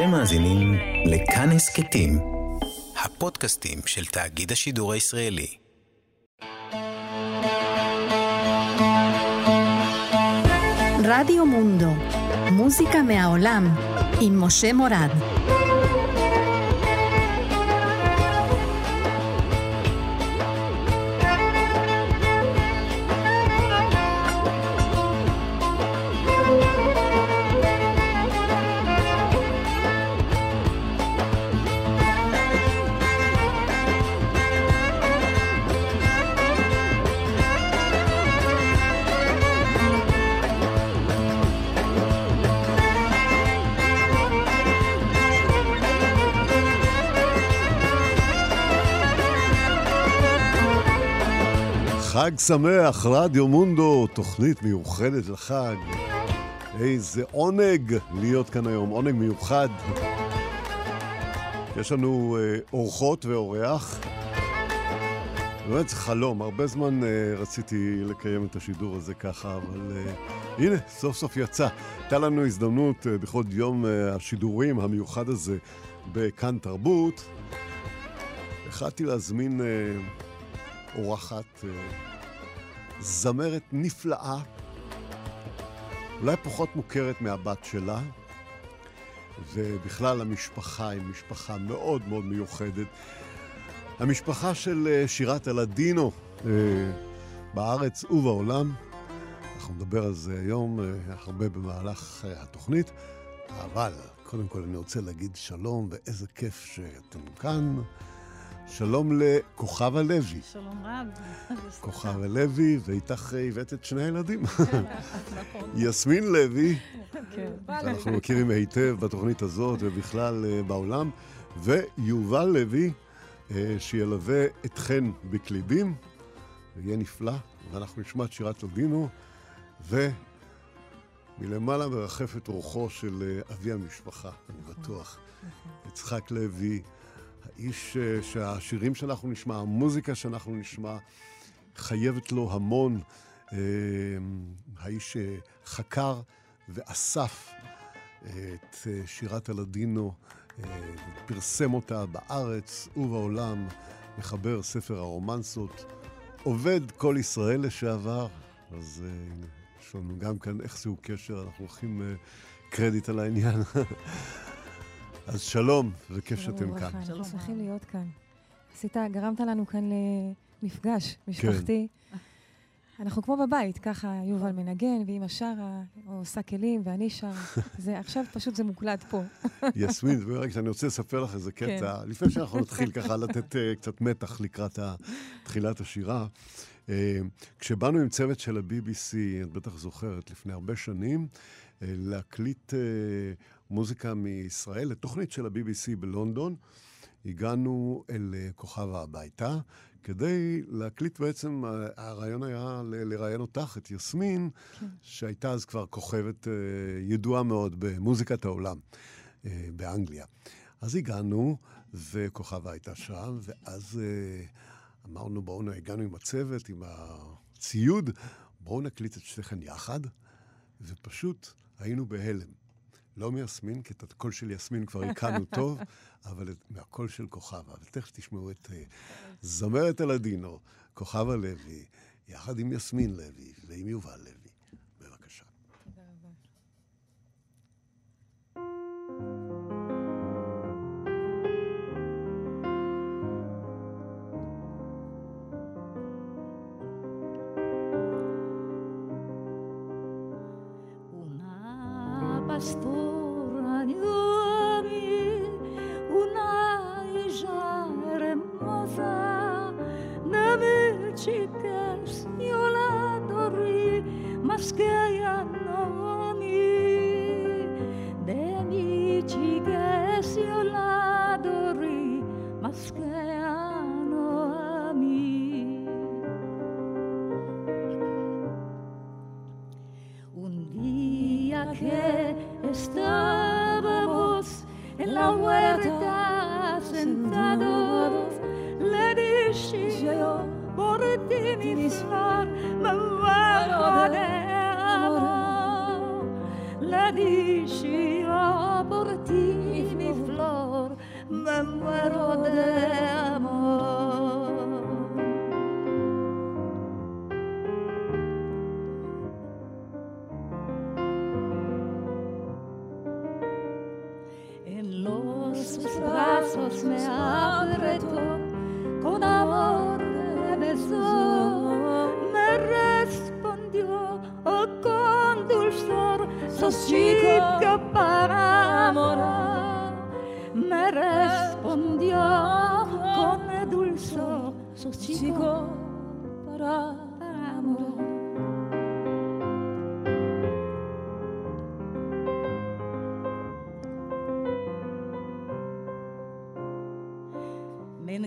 אתם מאזינים לכאן הסכתים, הפודקאסטים של תאגיד השידור הישראלי. רדיו מונדו, מוזיקה מהעולם, עם משה מורד. חג שמח, רדיו מונדו, תוכנית מיוחדת לחג. איזה עונג להיות כאן היום, עונג מיוחד. יש לנו אה, אורחות ואורח. באמת זה חלום, הרבה זמן אה, רציתי לקיים את השידור הזה ככה, אבל אה, הנה, סוף סוף יצא. הייתה לנו הזדמנות אה, בכבוד יום אה, השידורים המיוחד הזה בכאן תרבות. החלטתי להזמין... אה, אורחת, אה, זמרת נפלאה, אולי פחות מוכרת מהבת שלה, ובכלל המשפחה היא משפחה מאוד מאוד מיוחדת. המשפחה של אה, שירת הלדינו אה, בארץ ובעולם. אנחנו נדבר על זה היום הרבה במהלך התוכנית, אבל קודם כל אני רוצה להגיד שלום ואיזה כיף שאתם כאן. שלום לכוכבה לוי. שלום רב. כוכבה לוי, ואיתך הבאת את שני הילדים. יסמין לוי, כן. שאנחנו מכירים היטב בתוכנית הזאת ובכלל אה, בעולם, ויובל לוי, אה, שילווה אתכן בקלידים, ויהיה נפלא, ואנחנו נשמע את שירת לדינו, ומלמעלה מרחפת רוחו של אה, אבי המשפחה, אני בטוח. יצחק לוי. האיש אה, שהשירים שאנחנו נשמע, המוזיקה שאנחנו נשמע, חייבת לו המון. אה, האיש שחקר ואסף את אה, שירת הלדינו, פרסם אותה בארץ ובעולם, מחבר ספר הרומנסות, עובד כל ישראל לשעבר, אז יש לנו גם כאן איכשהו קשר, אנחנו לוקחים קרדיט על העניין. אז שלום, וכיף שאתם כאן. אנחנו שמחים להיות כאן. עשית, גרמת לנו כאן למפגש משפחתי. כן. אנחנו כמו בבית, ככה יובל מנגן, ואימא שרה, או עושה כלים, ואני שר. זה, עכשיו פשוט זה מוקלט פה. יסמין, רגע, אני רוצה לספר לך איזה קטע, כן. לפני שאנחנו נתחיל ככה לתת uh, קצת מתח לקראת תחילת השירה. Uh, כשבאנו עם צוות של ה-BBC, את בטח זוכרת, לפני הרבה שנים, uh, להקליט... מוזיקה מישראל לתוכנית של ה-BBC בלונדון. הגענו אל אה, כוכבה הביתה, כדי להקליט בעצם, הרעיון היה לראיין אותך, את יסמין, כן. שהייתה אז כבר כוכבת uh, ידועה מאוד במוזיקת העולם באנגליה. אז הגענו, וכוכבה הייתה שם, ואז אמרנו, בואו, הגענו עם הצוות, עם הציוד, בואו נקליט את שתיכן יחד, ופשוט היינו בהלם. לא מיסמין, כי את הקול של יסמין כבר הכרנו טוב, אבל מהקול של כוכבה. ותכף תשמעו את uh, זמרת הלדינו, כוכבה לוי, יחד עם יסמין לוי ועם יובל לוי.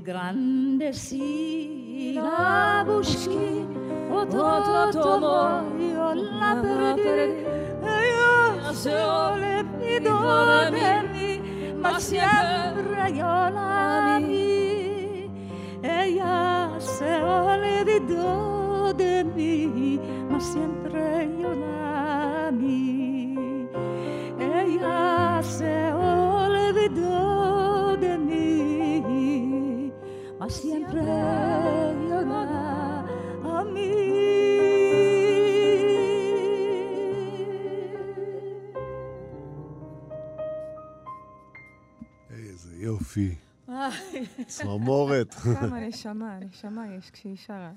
grande sì la buschi o to to io la E io se ho le pidonemi ma sempre io la mi e io se ho le pidonemi ma sempre io la ma siempre llora a mí. איזה יופי. צמרמורת. כמה נשמה, נשמה יש כשהיא שרה.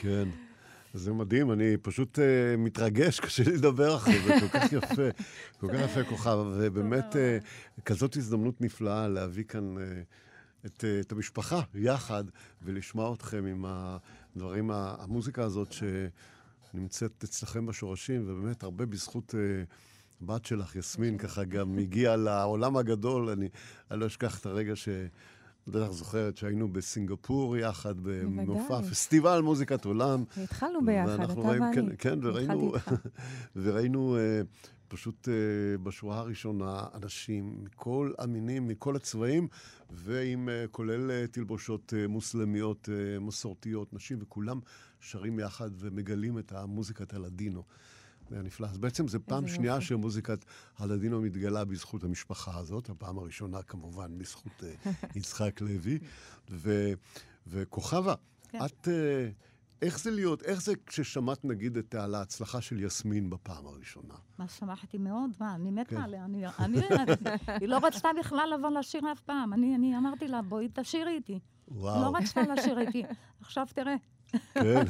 כן. זה מדהים, אני פשוט uh, מתרגש, קשה לי לדבר אחרי זה, כל כך יפה, כל כך יפה כוכב, ובאמת uh, כזאת הזדמנות נפלאה להביא כאן uh, את, uh, את המשפחה יחד ולשמוע אתכם עם הדברים, המוזיקה הזאת שנמצאת אצלכם בשורשים, ובאמת הרבה בזכות uh, בת שלך, יסמין, ככה גם הגיעה לעולם הגדול, אני, אני לא אשכח את הרגע ש... בטח זוכרת שהיינו בסינגפור יחד, במופע פסטיבל מוזיקת עולם. והתחלנו ביחד, אתה ראינו, ואני. כן, כן, וראינו, וראינו uh, פשוט uh, בשורה הראשונה אנשים מכל המינים, מכל הצבעים, ועם uh, כולל uh, תלבושות uh, מוסלמיות, מסורתיות, נשים, וכולם שרים יחד ומגלים את המוזיקת הלדינו. זה היה נפלא. אז בעצם זו פעם שנייה יופי. שמוזיקת הלדינו מתגלה בזכות המשפחה הזאת, הפעם הראשונה כמובן בזכות יצחק לוי. ו, וכוכבה, כן. את, איך זה להיות, איך זה כששמעת נגיד את, על ההצלחה של יסמין בפעם הראשונה? מה, שמחתי מאוד, מה, אני מתה כן. עליה, אני, אני, היא לא רצתה בכלל לבוא לשיר אף פעם, אני, אני אמרתי לה, בואי תשירי איתי. וואו. לא רצתה לשיר איתי, עכשיו תראה. כן.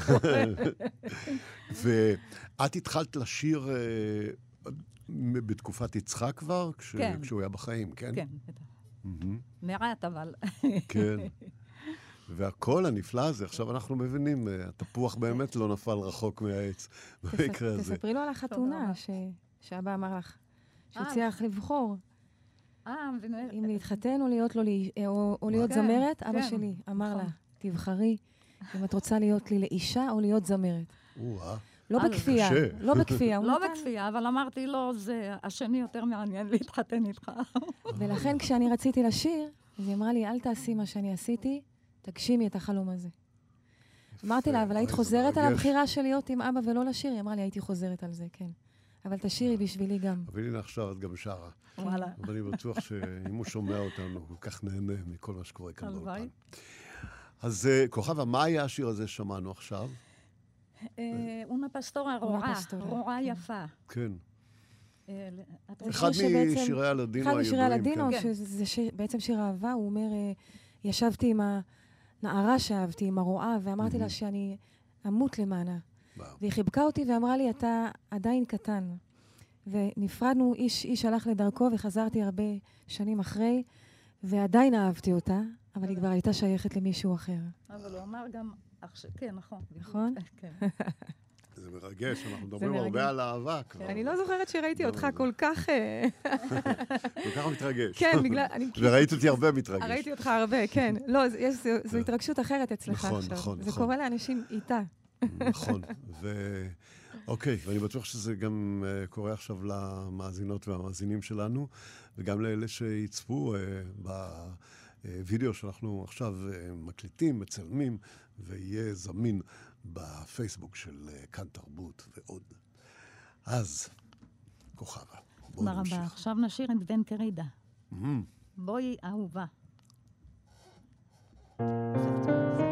ואת התחלת לשיר uh, בתקופת יצחק כבר? כש... כן. כשהוא היה בחיים, כן? כן, בטח. מעט, אבל... כן. והקול הנפלא הזה, עכשיו אנחנו מבינים, התפוח באמת לא נפל רחוק מהעץ במקרה הזה. תספרי לו על החתונה שאבא אמר לך, שהוא הצליח לבחור. אם להתחתן או להיות, או להיות כן, זמרת, אבא כן. שלי אמר לה, תבחרי אם את רוצה להיות לי לאישה או להיות זמרת. לא בכפייה, לא בכפייה. לא בכפייה, אבל אמרתי לו, זה השני יותר מעניין להתחתן איתך. ולכן כשאני רציתי לשיר, אז היא אמרה לי, אל תעשי מה שאני עשיתי, תגשימי את החלום הזה. אמרתי לה, אבל היית חוזרת על הבחירה של להיות עם אבא ולא לשיר? היא אמרה לי, הייתי חוזרת על זה, כן. אבל תשירי בשבילי גם. אבל הנה עכשיו את גם שרה. וואלה. ואני בטוח שאם הוא שומע אותנו, הוא כל כך נהנה מכל מה שקורה כאן באולפן. אז כוכבה, מה היה השיר הזה ששמענו עכשיו? אונה פסטורה, רועה, רועה יפה. כן. אחד משירי הלדינו אחד משירי הלדינו, שזה בעצם שיר אהבה, הוא אומר, ישבתי עם הנערה שאהבתי, עם הרועה, ואמרתי לה שאני אמות למענה. והיא חיבקה אותי ואמרה לי, אתה עדיין קטן. ונפרדנו, איש איש הלך לדרכו, וחזרתי הרבה שנים אחרי, ועדיין אהבתי אותה, אבל היא כבר הייתה שייכת למישהו אחר. אבל הוא אמר גם, כן, נכון. נכון? כן. זה מרגש, אנחנו מדברים הרבה על אהבה כבר. אני לא זוכרת שראיתי אותך כל כך... כל כך מתרגש. כן, בגלל... וראית אותי הרבה מתרגש. ראיתי אותך הרבה, כן. לא, זו התרגשות אחרת אצלך עכשיו. נכון, נכון. זה קורה לאנשים איתה. נכון. אוקיי, ואני בטוח שזה גם קורה עכשיו למאזינות והמאזינים שלנו, וגם לאלה שיצפו ב... וידאו שאנחנו עכשיו מקליטים, מצלמים, ויהיה זמין בפייסבוק של כאן תרבות ועוד. אז, כוכבה, בואו נמשיך. תודה רבה. עכשיו נשאיר את בן קרידה. בואי אהובה. con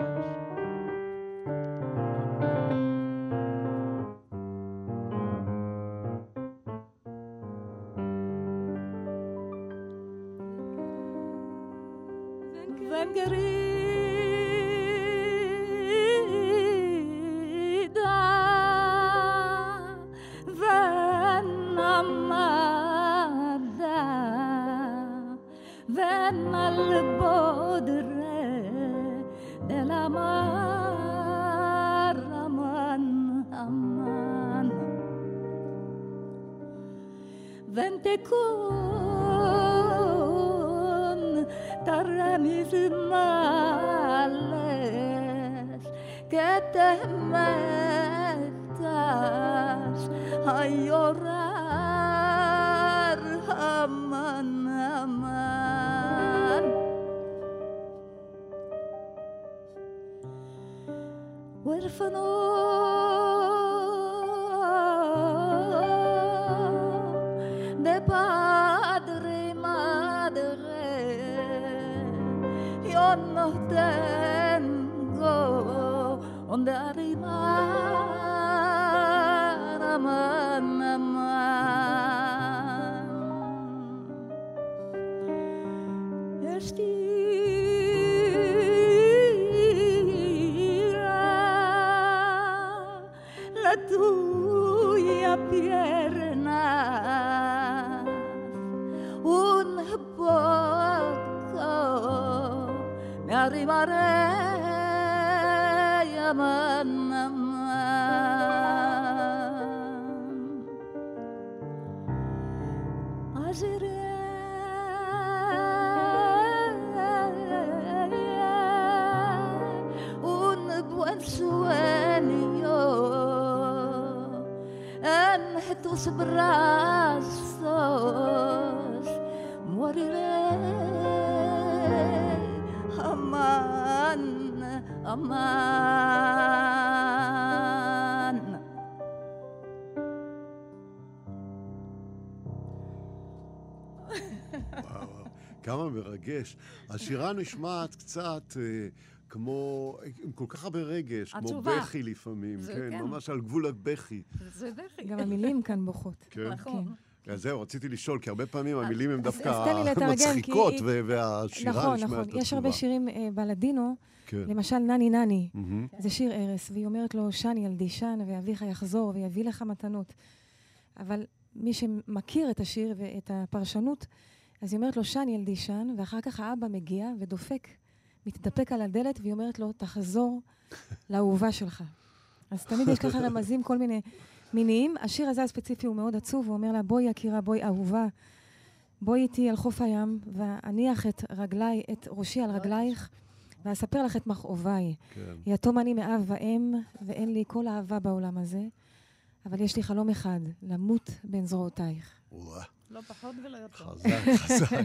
tengo donde arribar, מרגש. השירה נשמעת קצת... אה, כמו, עם כל כך הרבה רגש, כמו בכי לפעמים, כן, כן, ממש על גבול הבכי. זה בכי. גם המילים כאן בוכות. כן. נכון. כן. זהו, רציתי לשאול, כי הרבה פעמים המילים הן דווקא מצחיקות, והשירה נכון, נשמעת נכון, נכון. יש הרבה שירים אה, בלדינו, כן. למשל נני נני, זה שיר ערש, והיא אומרת לו, שן ילדי שן, ואביך יחזור ויביא לך מתנות. אבל מי שמכיר את השיר ואת הפרשנות, אז היא אומרת לו, שן ילדי שן, ואחר כך האבא מגיע ודופק, מתדפק על הדלת, והיא אומרת לו, תחזור לאהובה שלך. אז תמיד יש ככה רמזים, כל מיני מיניים. השיר הזה הספציפי הוא מאוד עצוב, הוא אומר לה, בואי יקירה, בואי אהובה, בואי איתי על חוף הים, ואניח את רגליי, את ראשי על רגלייך, ואספר לך את מכאוביי. כן. יתום אני מאב ואם, ואין לי כל אהבה בעולם הזה, אבל יש לי חלום אחד, למות בין זרועותייך. וואו. לא פחות ולא יותר. חזק, חזק.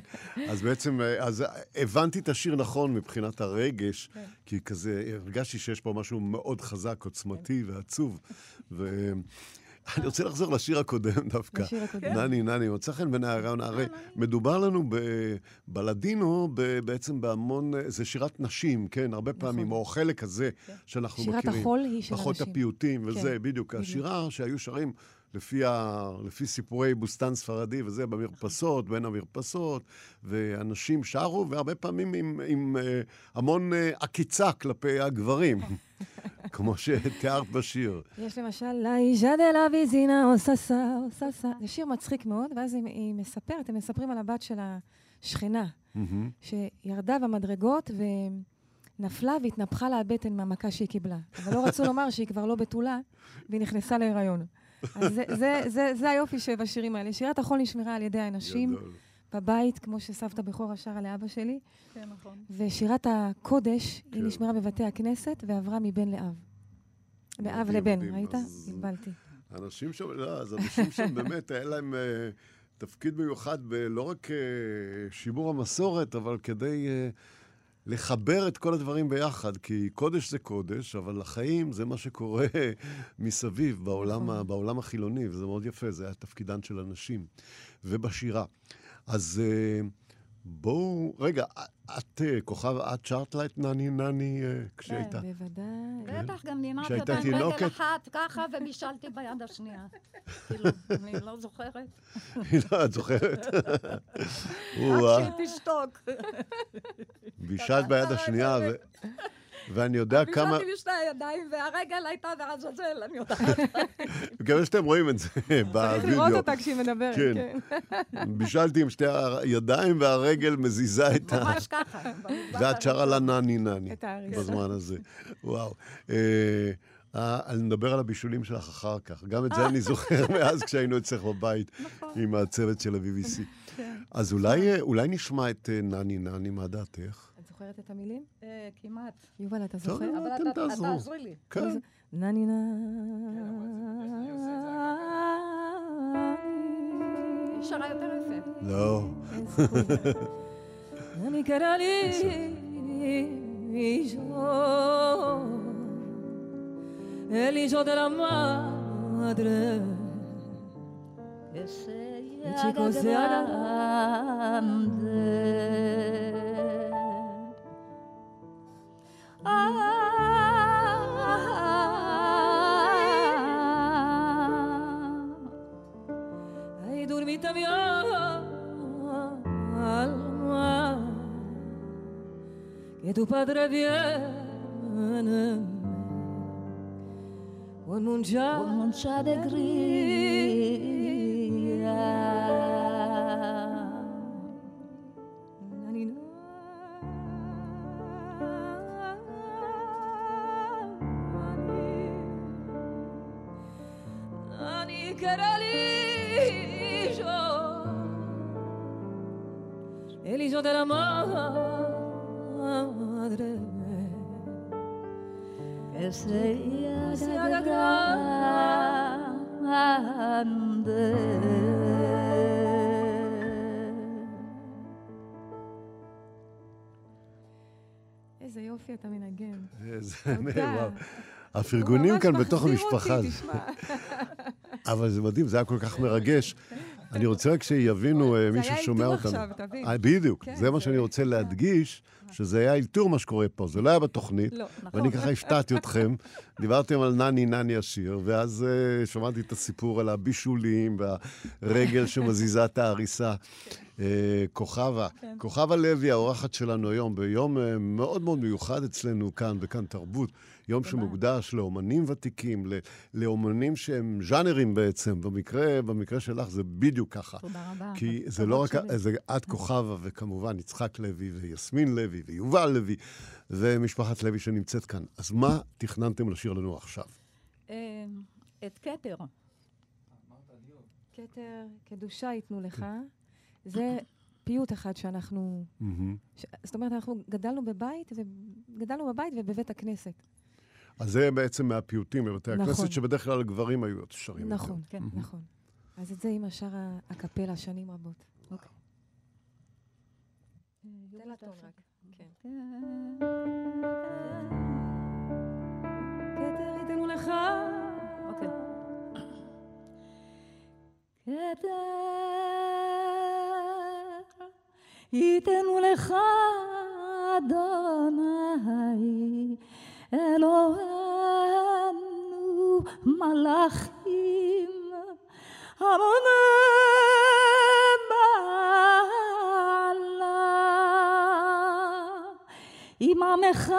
אז בעצם, אז הבנתי את השיר נכון מבחינת הרגש, כן. כי כזה, הרגשתי שיש פה משהו מאוד חזק, עוצמתי כן. ועצוב. אני רוצה לחזור לשיר הקודם דווקא. לשיר הקודם. נני, נני, מוצא חן ונערה ונערה. מדובר לנו בלדינו בעצם בהמון, זה שירת נשים, כן, הרבה פעמים, נכון. או חלק כזה כן. שאנחנו מכירים. שירת החול היא של הנשים. פחות הפיוטים וזה, בדיוק. השירה שהיו שרים... לפי, ה, לפי סיפורי בוסטן ספרדי וזה, במרפסות, בין המרפסות, ואנשים שרו, והרבה פעמים עם, עם uh, המון uh, עקיצה כלפי הגברים, כמו שתיארת בשיר. יש למשל, לאישה דה לה ויזינה או ססה או ססה. זה שיר מצחיק מאוד, ואז היא, היא מספרת, הם מספרים על הבת של השכנה, שירדה במדרגות ו... נפלה והתנפחה לה הבטן מהמכה שהיא קיבלה. אבל לא רצו לומר שהיא כבר לא בתולה, והיא נכנסה להיריון. אז זה, זה, זה, זה היופי שבשירים האלה. שירת החול נשמרה על ידי האנשים בבית, כמו שסבתא בכורה שרה לאבא שלי. כן, נכון. ושירת הקודש, כן. היא נשמרה בבתי הכנסת ועברה מבן לאב. מאב לבן, ראית? בלבלתי. אנשים שם, לא, אז אנשים שם באמת, היה להם... uh, תפקיד מיוחד בלא רק uh, שימור המסורת, אבל כדי uh, לחבר את כל הדברים ביחד, כי קודש זה קודש, אבל החיים זה מה שקורה מסביב בעולם, נכון. בעולם החילוני, וזה מאוד יפה, זה היה תפקידן של אנשים. ובשירה. אז uh, בואו, רגע, את, אה, כוכב, את שרת לה את נני נני אה, כשהייתה... כן, בוודאי. בטח, גם כשהייתה אותה עם רגל? אחת ככה, ובישלתי ביד השנייה. כאילו, אני לא זוכרת. לא, את זוכרת? רק שהיא תשתוק. בישלת ביד השנייה, ו- ואני יודע כמה... בישלתי בשתי הידיים, והרגל הייתה בעזאזל, אני יודעת. מקווה שאתם רואים את זה צריך בווידאו. לראות אותה כשהיא מדברת, כן. כן. בישלתי עם שתי הידיים והרגל מזיזה את ה... ממש ככה. ואת שרה לה נני נני. בזמן הזה. וואו. אה, אה, אני נדבר על הבישולים שלך אחר כך. גם את זה אני זוכר מאז כשהיינו אצלך בבית נכון. עם הצוות של ה-BBC. כן. אז אולי, אה, אולי נשמע את נני נני, מה דעתך? את זוכרת את המילים? אה, כמעט. יובל, אתה טוב, זוכר? נו, אבל אתם אתה- אתה תעזרו. תעזרי לי. כן. נני היא שרה יותר יפה. לא. אני קרא לי el hijo de la madre El chico se Ah. Hai dormita mia alma. Che tuo padre viene con un già, con un già de gria nani, caralillo, el hijo de la madre. Que se Se haga grande. איזה יופי אתה מנגן. זה תודה. וואו. הפרגונים כאן בתוך המשפחה. אבל זה מדהים, זה היה כל כך מרגש. אני רוצה רק שיבינו, אה, מי זה היה ששומע אלתור אותנו. עכשיו, תבין. אה, בדיוק, כן, זה מה שאני רוצה להדגיש, שזה היה אלתור מה שקורה פה, זה לא היה בתוכנית. לא, ואני ככה הפתעתי אתכם, דיברתם על נני נני השיר, ואז uh, שמעתי את הסיפור על הבישולים והרגל שמזיזה את ההריסה. Uh, כוכבה, כן. כוכבה לוי, האורחת שלנו היום, ביום מאוד מאוד מיוחד אצלנו כאן, בכאן תרבות. יום שמוקדש לאומנים ותיקים, לאומנים שהם ז'אנרים בעצם. במקרה, במקרה שלך זה בדיוק ככה. תודה רבה. כי זה לא רק. זה את כוכבה, וכמובן יצחק לוי, ויסמין לוי, ויובל לוי, ומשפחת לוי שנמצאת כאן. אז מה תכננתם לשיר לנו עכשיו? אה, את כתר. כתר, קדושה ייתנו לך. זה פיוט אחד שאנחנו... ש... זאת אומרת, אנחנו גדלנו בבית, וגדלנו בבית ובבית הכנסת. אז זה בעצם מהפיוטים בבתי נכון. הכנסת, שבדרך כלל הגברים היו שרים. את זה. נכון, כן. נכון. אז את זה אימא שרה הקפלה שנים רבות. אוקיי. תן לה טון רק. כן. כתר ייתנו לך. אוקיי. כתר ייתנו לך אדוני אלוהינו מלאכים. המוני מעלה עם עמך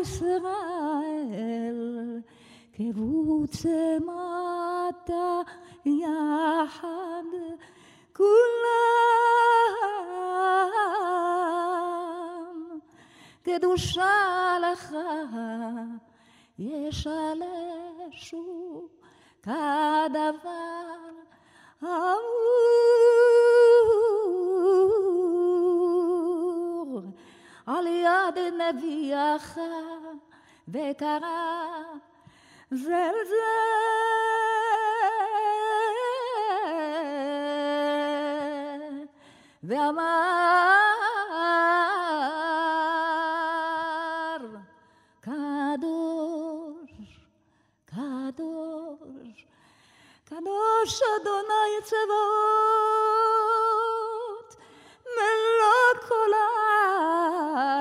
ישראל קבוצה מטה יחד. כולם קדושה לך ישלשו כדבר אמור על יד נביאך וקרא זלזל. ואמר Adonai Tzavot, melach kol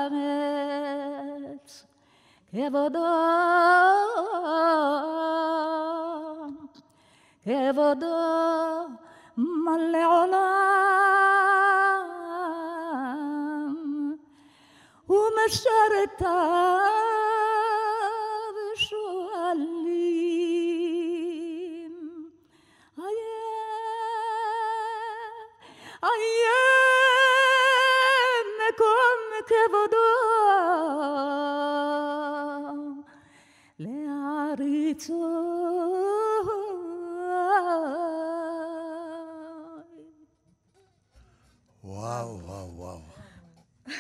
haaretz, kevodo, kevodo, מלא עולם ומשרתיו כבודו וואו, וואו, וואו.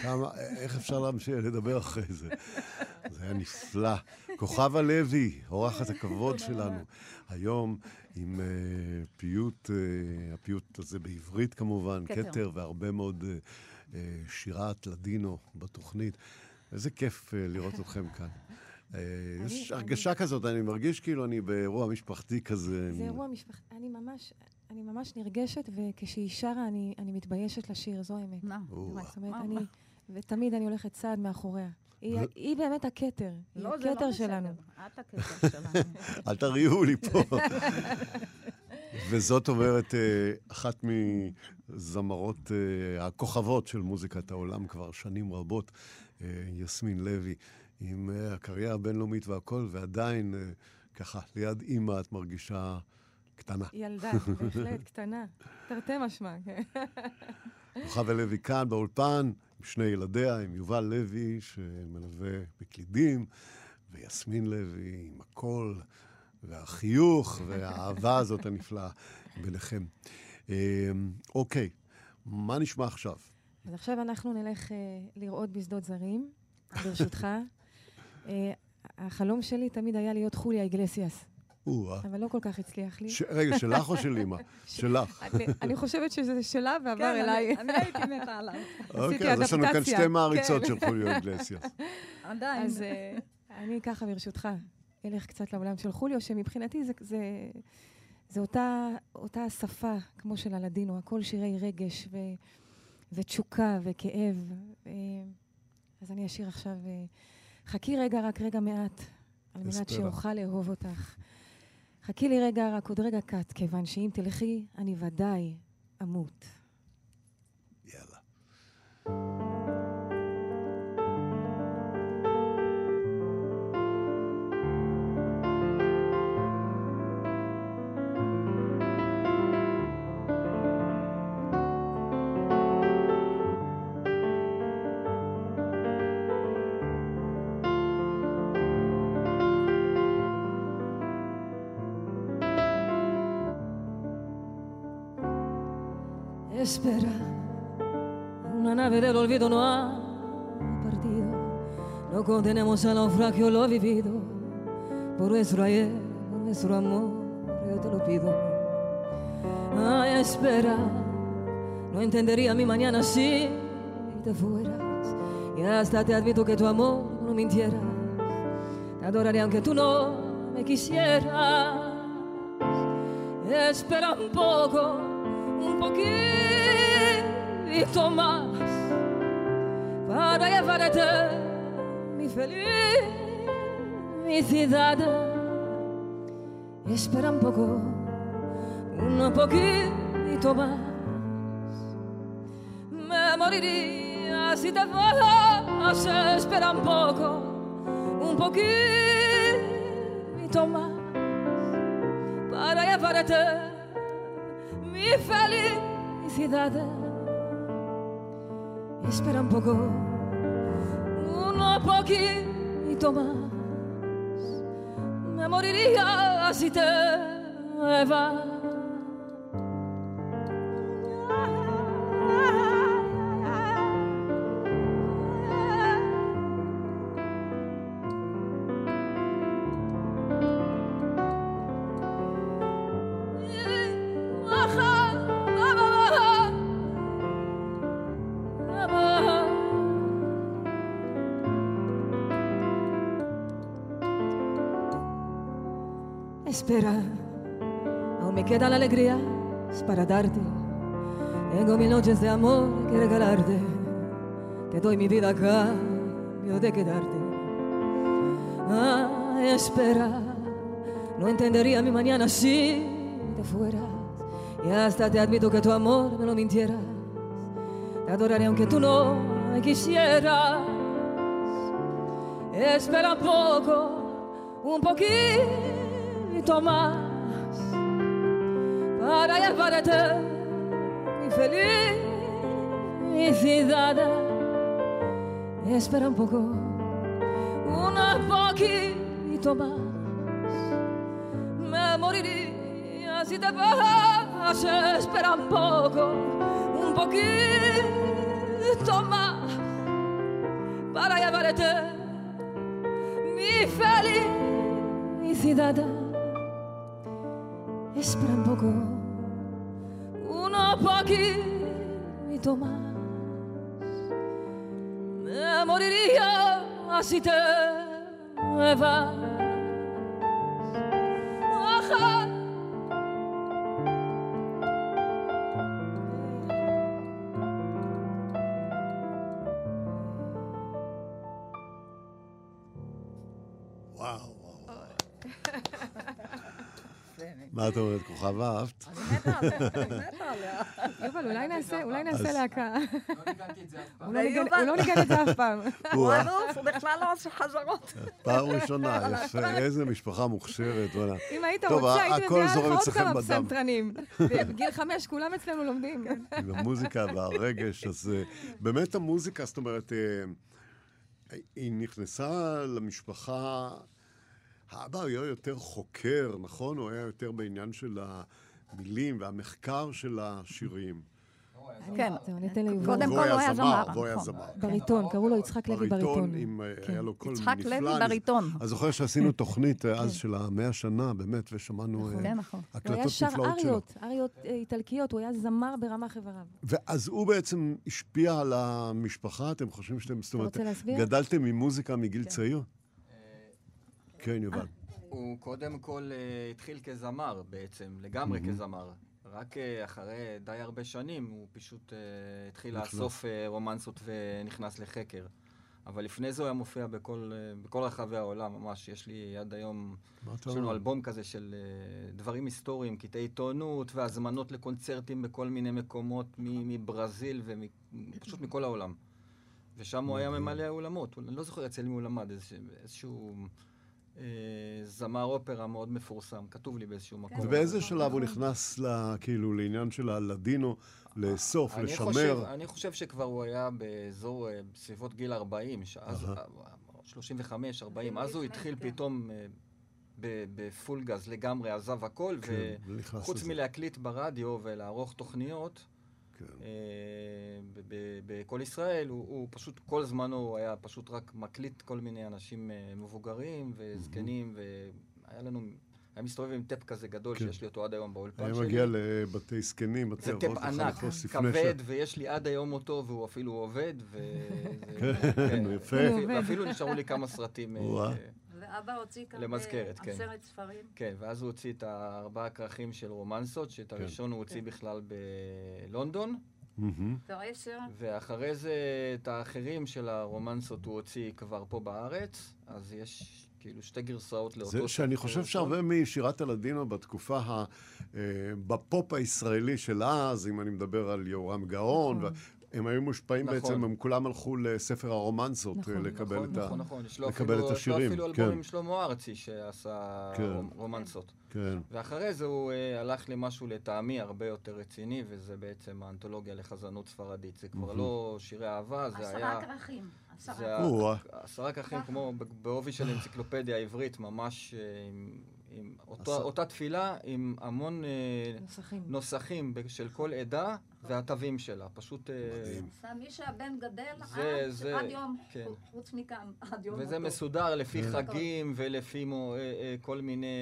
כמה, איך אפשר להמשיך לדבר אחרי זה? זה היה נפלא. כוכבה לוי, אורחת הכבוד שלנו, היום עם uh, פיוט, uh, הפיוט הזה בעברית כמובן, כתר, והרבה מאוד uh, שירת לדינו בתוכנית. איזה כיף uh, לראות אתכם כאן. אה, יש הרגשה כזאת, אני מרגיש כאילו אני באירוע משפחתי כזה. זה אירוע משפחתי, אני ממש... אני ממש נרגשת, וכשהיא שרה, אני, אני מתביישת לשיר, זו האמת. מה? זאת אומרת, אני... ותמיד אני הולכת צעד מאחוריה. היא, היא באמת הכתר, היא לא, הכתר לא שלנו. את הכתר שלנו. אל תריעו לי פה. וזאת אומרת, אה, אחת מזמרות הכוכבות של מוזיקת העולם כבר שנים רבות, יסמין לוי. עם הקריירה הבינלאומית והכל, ועדיין, ככה, ליד אימא את מרגישה קטנה. ילדה, בהחלט, קטנה. תרתי משמע, כן. כוכבה לוי כאן באולפן, עם שני ילדיה, עם יובל לוי, שמלווה בקלידים, ויסמין לוי עם הקול, והחיוך, והאהבה הזאת הנפלאה ביניכם. אה, אוקיי, מה נשמע עכשיו? אז עכשיו אנחנו נלך uh, לראות בשדות זרים, ברשותך. אה, החלום שלי תמיד היה להיות חוליה איגלסיאס. אבל לא כל כך הצליח לי. רגע, שלך או של אימא? שלך. אני חושבת שזה שלה ועבר אליי. כן, אני הייתי מתה עליו. אוקיי, אז יש לנו כאן שתי מעריצות כן. של חוליו איגלסיאס. עדיין. אז אה, אני ככה, ברשותך, אלך קצת לעולם של חוליו, שמבחינתי זה אותה שפה כמו של הלדינו, הכל שירי רגש ותשוקה וכאב. אה, אז אני אשאיר עכשיו... חכי רגע, רק רגע מעט, על מנת שאוכל לאהוב אותך. חכי לי רגע, רק עוד רגע קט, כיוון שאם תלכי, אני ודאי אמות. יאללה. Espera. Una nave del olvido no ha partido. No contenemos al naufragio lo vivido. Por nuestro ayer, por nuestro amor, yo te lo pido. Ay, espera. No entendería mi mañana si te fueras. Y hasta te admito que tu amor no mintieras. Te adoraría aunque tú no me quisieras. Espera un poco, un poquito poquito más para llevarte mi felicidad. Espera un poco, un poquito más. Me moriría si te vas. Espera un poco, un poquito más para llevarte mi felicidad. Espera un poco, un poquito más. Me moriría si te vas. Espera, aún me queda la alegría para darte. Tengo mil noches de amor que regalarte. Te doy mi vida a cambio de quedarte. a esperar. No entendería mi mañana si te fueras. Y hasta te admito que tu amor me lo mintieras. Te adoraré aunque tú no quisieras. Espera un poco, un poquito más para llevarte mi felicidad. Espera un poco, un poquito más. Me moriría si te vas. Espera un poco, un poquito más para llevarte mi felicidad. Esperan poco, uno poquito más. Me moriría así te vas. Ajá. Wow. wow, wow. מה את אומרת, כוכבה, אהבת? אני מתה עליה. יובל, אולי נעשה להקה. לא הוא לא ניגן את זה אף פעם. הוא אלוף, הוא בכלל לא עושה חזרות. פעם ראשונה, יפה, איזה משפחה מוכשרת. אם היית רוצה, הייתי מביאה לך עוד כמה פסנתרנים. בגיל חמש כולם אצלנו לומדים. עם המוזיקה והרגש, אז אה, באמת המוזיקה, זאת אומרת, אה, היא נכנסה למשפחה... האבא היה יותר חוקר, נכון? הוא היה יותר בעניין של המילים והמחקר של השירים. כן, ניתן ליובל. קודם כל הוא היה זמר. והוא היה זמר. בריטון, קראו לו יצחק לוי בריטון. בריטון, היה לו קול נפלא. יצחק לוי בריטון. אני זוכר שעשינו תוכנית אה, אז של המאה שנה, באמת, ושמענו אה, כן, נכון. הקלטות נפלאות שלו. הוא היה שר אריות, אריות אה, איטלקיות, הוא היה זמר ברמה חבריו. ואז הוא בעצם השפיע על המשפחה, אתם חושבים שאתם, זאת אומרת, גדלתם עם מוזיקה מגיל כן. צעיר? כן, יובל. הוא קודם כל uh, התחיל כזמר בעצם, לגמרי. כזמר. רק uh, אחרי די הרבה שנים הוא פשוט התחיל לאסוף רומנסות ונכנס לחקר. אבל לפני זה הוא היה מופיע בכל, בכל רחבי העולם, ממש. יש לי עד היום, יש לנו אלבום כזה של דברים היסטוריים, קטעי עיתונות והזמנות לקונצרטים בכל מיני מקומות מברזיל ופשוט מכל העולם. ושם הוא היה ממלא אולמות. אני לא זוכר אצל מי הוא למד, איזשהו... אה, זמר אופרה מאוד מפורסם, כתוב לי באיזשהו מקום. ובאיזה שלב הוא נכנס כאילו לעניין של הלדינו, לאסוף, לשמר? אני חושב שכבר הוא היה באזור, אה, בסביבות גיל 40, 35, 40, אז הוא התחיל פתאום אה, בפול גז לגמרי, עזב הכל, כן, וחוץ מלהקליט ברדיו ולערוך תוכניות, כן. בכל ישראל, הוא, הוא פשוט, כל זמנו הוא היה פשוט רק מקליט כל מיני אנשים אה, מבוגרים וזקנים, והיה לנו... היה מסתובב עם טייפ כזה גדול, כן. שיש לי אותו עד היום באולפן שלי. היה מגיע לבתי זקנים, זה טייפ ענק, כבד, ויש לי עד היום אותו, והוא אפילו עובד, ו... כן, יפה. ואפילו נשארו לי כמה סרטים. אה, ואבא הוציא כאן למזכרת, כן. עשרת ספרים. כן, ואז הוא הוציא את הארבעה כרכים של רומנסות, שאת כן. הראשון הוא הוציא בכלל בלונדון. ואחרי זה את האחרים של הרומנסות הוא הוציא כבר פה בארץ, אז יש כאילו שתי גרסאות לאותו... זה שאני חושב שהרבה משירת הלדינו בתקופה, ה, אה, בפופ הישראלי של אז, אם אני מדבר על יהורם גאון, נכון. הם היו מושפעים נכון. בעצם, הם כולם הלכו לספר הרומנסות נכון, אה, לקבל, נכון, את, נכון, ה... נכון. לקבל אפילו, את השירים. יש לו אפילו אלבום עם שלמה ארצי שעשה כן. רומנסות. כן. ואחרי זה הוא uh, הלך למשהו לטעמי הרבה יותר רציני, וזה בעצם האנתולוגיה לחזנות ספרדית. זה כבר לא שירי אהבה, זה היה... עשרה כרכים. עשרה כרכים כמו בעובי של אנציקלופדיה עברית, ממש אה, עם... עם אותו, אותה תפילה עם המון נוסחים, נוסחים של כל עדה, והתווים שלה, פשוט... אה, מי שהבן גדל, זה, עד יום, כן. חוץ מכאן, עד יום וזה מסודר לפי חגים ולפי מו, אה, אה, כל מיני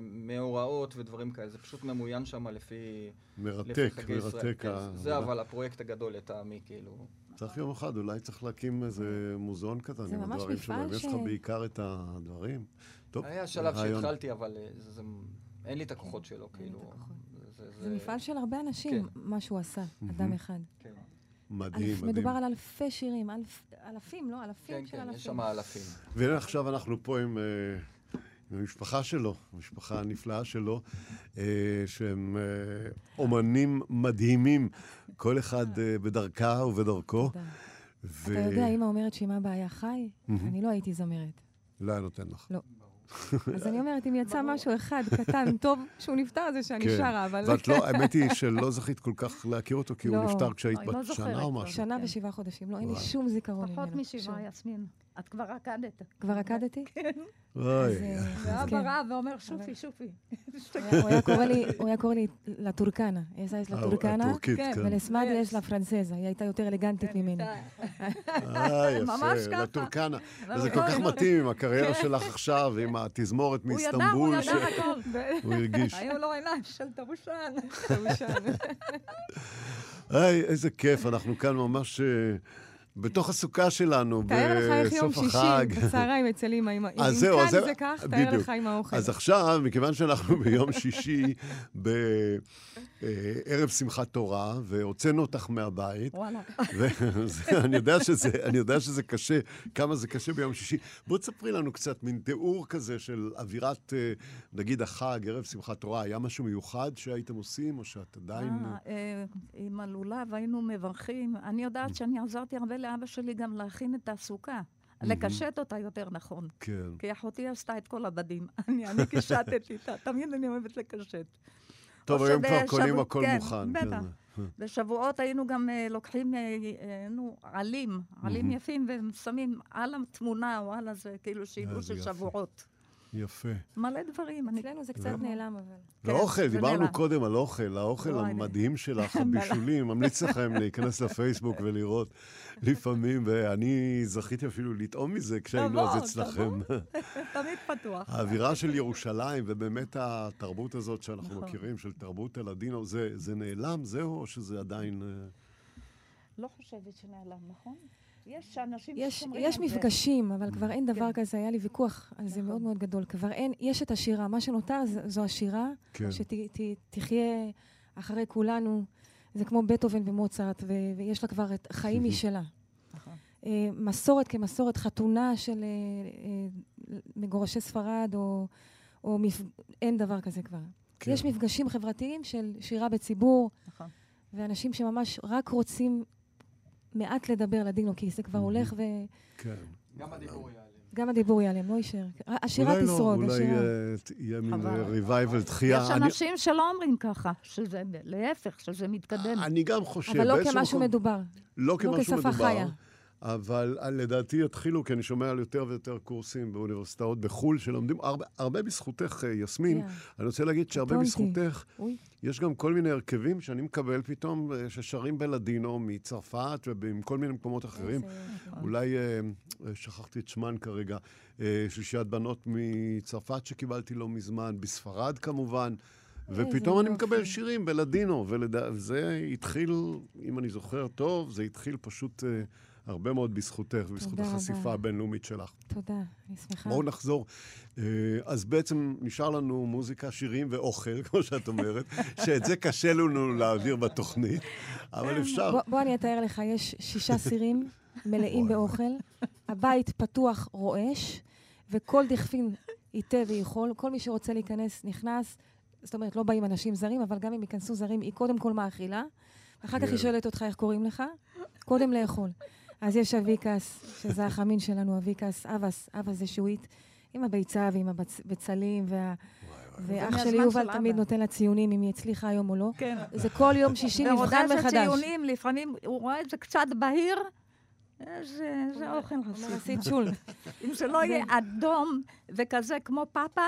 מאורעות ודברים כאלה, זה פשוט ממוין שם לפי... מרתק, מרתק. כן, זה אבל הפרויקט הגדול לטעמי, כאילו. צריך יום אחד, אולי צריך להקים איזה מוזיאון קטן עם הדברים שלהם. יש לך בעיקר את הדברים. טוב, היה שלב שהתחלתי, אבל אין לי את הכוחות שלו, כאילו. זה מפעל של הרבה אנשים, כן. מה שהוא עשה, אדם אחד. כן. מדהים, מדהים. מדובר על אלפי שירים, אלפים, לא? אלפים כן, של כן, אלפים. יש שם אלפים. והנה עכשיו אנחנו פה עם... אה, עם המשפחה שלו, המשפחה הנפלאה שלו, אה, שהם אה, אומנים מדהימים, כל אחד אה, בדרכה ובדרכו. ו... אתה יודע, אמא אומרת שאם אבא היה חי, אני לא הייתי זמרת. לא היה נותן לך. לא. אז אני אומרת, אם יצא משהו אחד קטן, טוב, שהוא נפטר, זה שאני כן. שרה, אבל... ואת לא, האמת היא שלא זכית כל כך להכיר אותו, כי הוא לא. נפטר כשהיית אני לא בת שנה או. משהו. שנה ושבעה חודשים, לא, אין לי. שום זיכרון ממנו. פחות משבעה. יסמין. את כבר רקדת. כבר רקדתי? אוי, אה, אז ואבא כן. רע ואומר, שופי, שופי. הוא היה קורא לי, הוא היה לטורקנה. es la turcana, הטורקית, כן. כן. ולסמדי יש לה פרנסזה, היא הייתה יותר אלגנטית ממני. אה, יפה. לטורקנה. לא, וזה לא, כל כך. מתאים עם הקריירה שלך עכשיו, עם התזמורת הוא ידע, הוא מאיסטנבול, ידע הכל. שהוא הרגיש. היו לו עיניים של טרושן. היי, איזה כיף, אנחנו כאן ממש אה, בתוך הסוכה שלנו, תאר לך איך יום בסוף שישי, החג. בצהריים אצל אמא. אם כאן זה כך, תאר. לך עם האוכל. אז עכשיו, מכיוון שאנחנו ביום שישי, בערב שמחת תורה, והוצאנו אותך מהבית, וואלה. ואני יודע, שזה, אני יודע שזה קשה, כמה זה קשה ביום שישי. בואי תספרי לנו קצת מין תיאור כזה של אווירת, אה, נגיד, החג, ערב שמחת תורה. היה משהו מיוחד שהייתם עושים, או שאת עדיין... אה, אה, עם הלולב היינו מברכים. אני יודעת שאני עזרתי הרבה לאבא שלי גם להכין את הסוכה. לקשט אותה יותר נכון. כן. כי אחותי עשתה את כל הבדים. אני אני קישטתי אותה, תמיד אני אוהבת לקשט. טוב, היום כבר קונים הכל כן, מוכן. בטח. כן. בשבועות היינו גם אה, לוקחים, אה, אה, נו, עלים, עלים יפים, ושמים על התמונה או על הזה, כאילו שילוש איזה של. שבועות. יפה. מלא דברים. אני... אצלנו זה קצת נעלם, אבל. כן, ואוכל, זה דיברנו נעלם. קודם על אוכל, האוכל וואי, המדהים שלך, הבישולים, ממליץ לכם להיכנס לפייסבוק ולראות לפעמים, ואני זכיתי אפילו לטעום מזה כשהיינו אז אצלכם. תמיד פתוח. האווירה של ירושלים, ובאמת התרבות הזאת שאנחנו נכון. מכירים, של תרבות הלדינו, זה, זה נעלם, זהו, או שזה עדיין... אה, לא חושבת שנעלם, נכון? יש אנשים יש, ששומרים יש על זה. מפגשים, אבל כבר אין דבר כן. כזה, היה לי ויכוח על זה נכון. מאוד מאוד גדול. כבר אין, יש את השירה, מה שנותר ז- זו השירה, כן. שתחיה אחרי כולנו. זה כמו בטהובן ומוצרט, ו- ויש לה כבר את חיים משלה. נכון. אה, מסורת כמסורת, חתונה של אה, אה, מגורשי ספרד, או, או מפ... אין דבר כזה כבר. כן. יש מפגשים חברתיים של שירה בציבור, נכון. ואנשים שממש רק רוצים מעט לדבר לדינו, כי זה כבר הולך ו... כן. גם הדיבור יעלה. גם הדיבור ייעלם, לא יישאר. השירה לא, תשרוד, אולי השירה. אה, יהיה מין חבל. ריווייבל, דחייה. יש אנשים שלא אומרים ככה, שזה להפך, שזה מתקדם. אני גם חושב, אבל לא כמשהו מדובר. לא כמשהו כשפה מדובר, חיה. אבל אה, לדעתי יתחילו, כי אני שומע על יותר ויותר קורסים באוניברסיטאות בחו"ל, שלומדים הרבה, הרבה בזכותך, אה, יסמין. יא. אני רוצה להגיד שהרבה. בזכותך, אוי. יש גם כל מיני הרכבים שאני מקבל פתאום, אה, ששרים בלדינו מצרפת ומכל מיני מקומות אחרים. אולי, שכחתי את שמן כרגע, שלישיית בנות מצרפת שקיבלתי לא מזמן, בספרד כמובן. ופתאום אני. מקבל שירים בלדינו, וזה התחיל, אם אני זוכר טוב, זה התחיל פשוט הרבה מאוד בזכותך ובזכות החשיפה רבה. הבינלאומית שלך. תודה, אני שמחה. בואו נחזור. אה, אז בעצם נשאר לנו מוזיקה, שירים ואוכל, כמו שאת אומרת, שאת זה קשה לנו להעביר בתוכנית, אבל אפשר. בוא, בוא אני אתאר לך, יש שישה סירים מלאים באוכל, הבית פתוח רועש, וכל דכפין ייתה ויכול, כל מי שרוצה להיכנס נכנס. זאת אומרת, לא באים אנשים זרים, אבל גם אם ייכנסו זרים, היא קודם כל מאכילה, אחר כך כן. היא שואלת אותך איך קוראים לך, קודם לאכול. אז יש אביקס, שזה החמין שלנו, אביקס, אבס, אבס זה שועית, עם הביצה ועם הבצלים, וה... ואח שלי יובל של תמיד. נותן לה ציונים אם היא הצליחה היום או לא. כן. זה כל יום שישי נבחן ועוד מחדש. איזה ציונים, לפעמים הוא רואה את זה קצת בהיר, איזה איזה אוכל חסיד. שול. אם זה לא יהיה אדום וכזה כמו פאפה,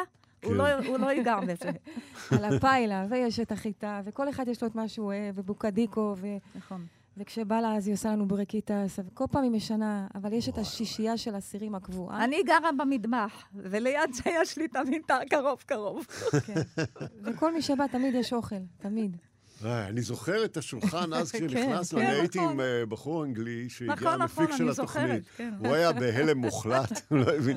הוא כן. לא- הוא לא ייגע בזה. על הפיילה, ויש את החיטה, וכל אחד יש לו את מה שהוא אוהב, ובוקדיקו, ו... נכון. וכשבא לה אז היא עושה לנו ברקיטס, וכל פעם היא משנה, אבל יש את השישייה של הסירים הקבועה. אני גרה במטבח, וליד זה יש לי תמיד קרוב קרוב. כן. וכל מי שבא, תמיד יש אוכל, תמיד. אני זוכר את השולחן אז כן, כשנכנסנו, אני כן, הייתי עם נכון. אה, בחור אנגלי שהגיע נכון, המפיק נכון, של התוכנית. הוא היה בהלם מוחלט, לא הבין.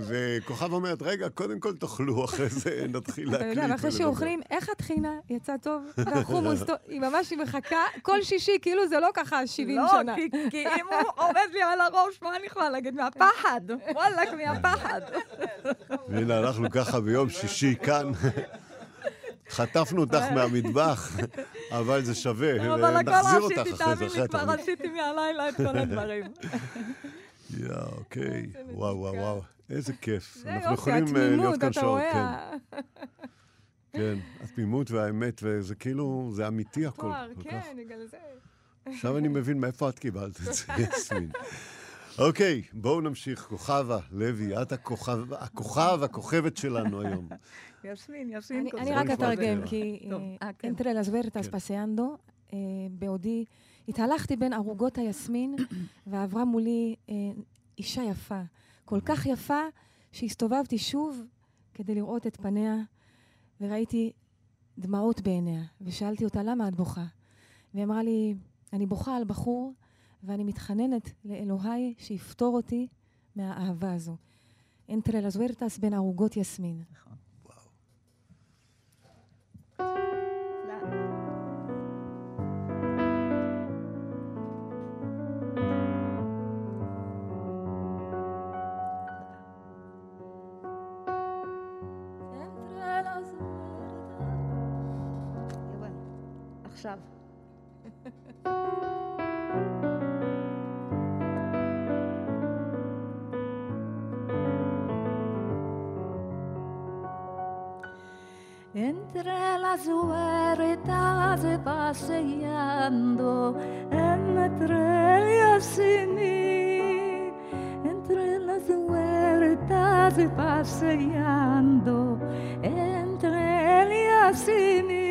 וכוכב אומרת, רגע, קודם כל תאכלו, אחרי זה נתחיל להקליט. אתה יודע, ואחרי שאוכלים, איך הטחינה? יצא טוב? והחומוס, היא ממש מחכה כל שישי, כאילו זה לא ככה 70 לא, שנה. לא, כי אם הוא עומד לי על הראש, מה אני יכולה להגיד? מהפחד. וואלכ, מהפחד. והנה, אנחנו ככה ביום שישי כאן. חטפנו אותך מהמטבח, אבל זה שווה, נחזיר אותך אחרי זה, אחרי התוכנית. כבר עשיתי מהלילה את כל הדברים. יא, אוקיי. וואו, וואו, וואו. איזה כיף. אנחנו יכולים אה, להיות כאן שעות, כן. כן, התמימות והאמת, וזה כאילו, זה אמיתי הכל. תואר, כן, בגלל זה. עכשיו אני מבין מאיפה את קיבלת את זה, יסמין. אוקיי, בואו נמשיך. כוכבה, לוי, את הכוכב, הכוכב, הכוכבת שלנו היום. יסמין, יסמין. אני רק אתרגם, כי entre las vertas paseando, בעודי התהלכתי בין ערוגות היסמין, ועברה מולי אה, אישה יפה, כל כך יפה, שהסתובבתי שוב כדי לראות את פניה, וראיתי דמעות בעיניה, ושאלתי אותה, למה את בוכה? והיא אמרה לי, אני בוכה על בחור, ואני מתחננת לאלוהי שיפטור אותי מהאהבה הזו. אנטרה לזוורטס בין ערוגות יסמין. Rab. Entre las huertas paseando, entre ellas y mí, entre las huertas paseando, entre ellas y mí.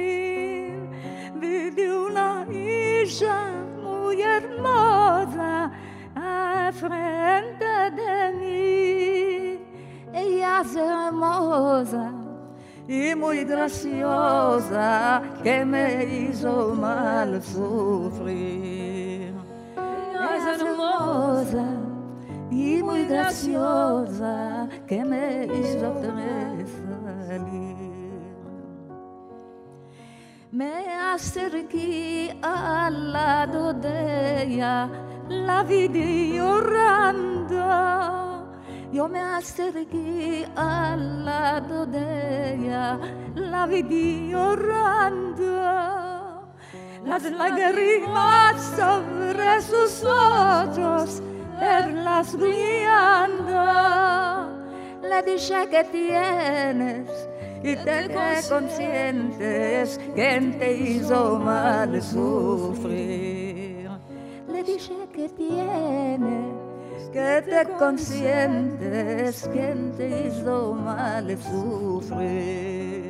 puxa, mulher moda, à frente de mim. E as hermosa e muito graciosa que me hizo mal sofrer. És hermosa e muito graciosa que me hizo mal. Me acerqué al lado de la vi llorando yo me acerqué al lado de la vi llorando. Las lágrimas sobre sus ojos, verlas brillando. Le dije que tienes y te conscientes quien te hizo mal sufrir. Le dije que tienes que te consientes quien te hizo mal sufrir.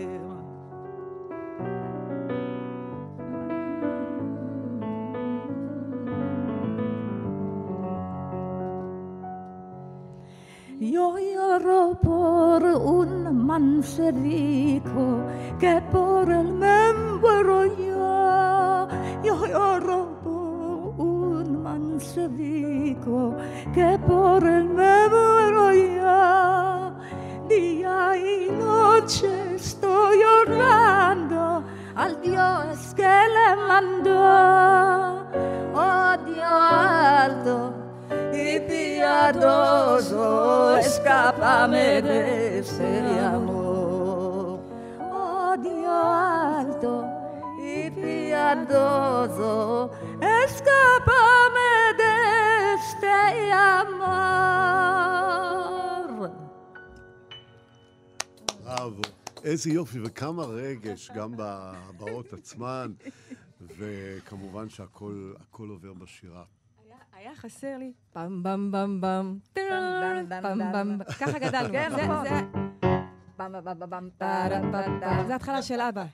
Io ero por un manserico que por el membro ya. Yo ero por un manserico que por el membro ya. Día y noche estoy orando al Dios que le mandó. Oh, Dios y piadoso, escápame de ese amor. Dios alto y piadoso, escápame אמר. בראבו. איזה יופי, וכמה רגש, גם בהבעות עצמן, וכמובן שהכל עובר בשירה. היה חסר לי פעם במ במ במ, פעם במ, ככה גדלנו. כן, נכון. זה התחלה של אבא.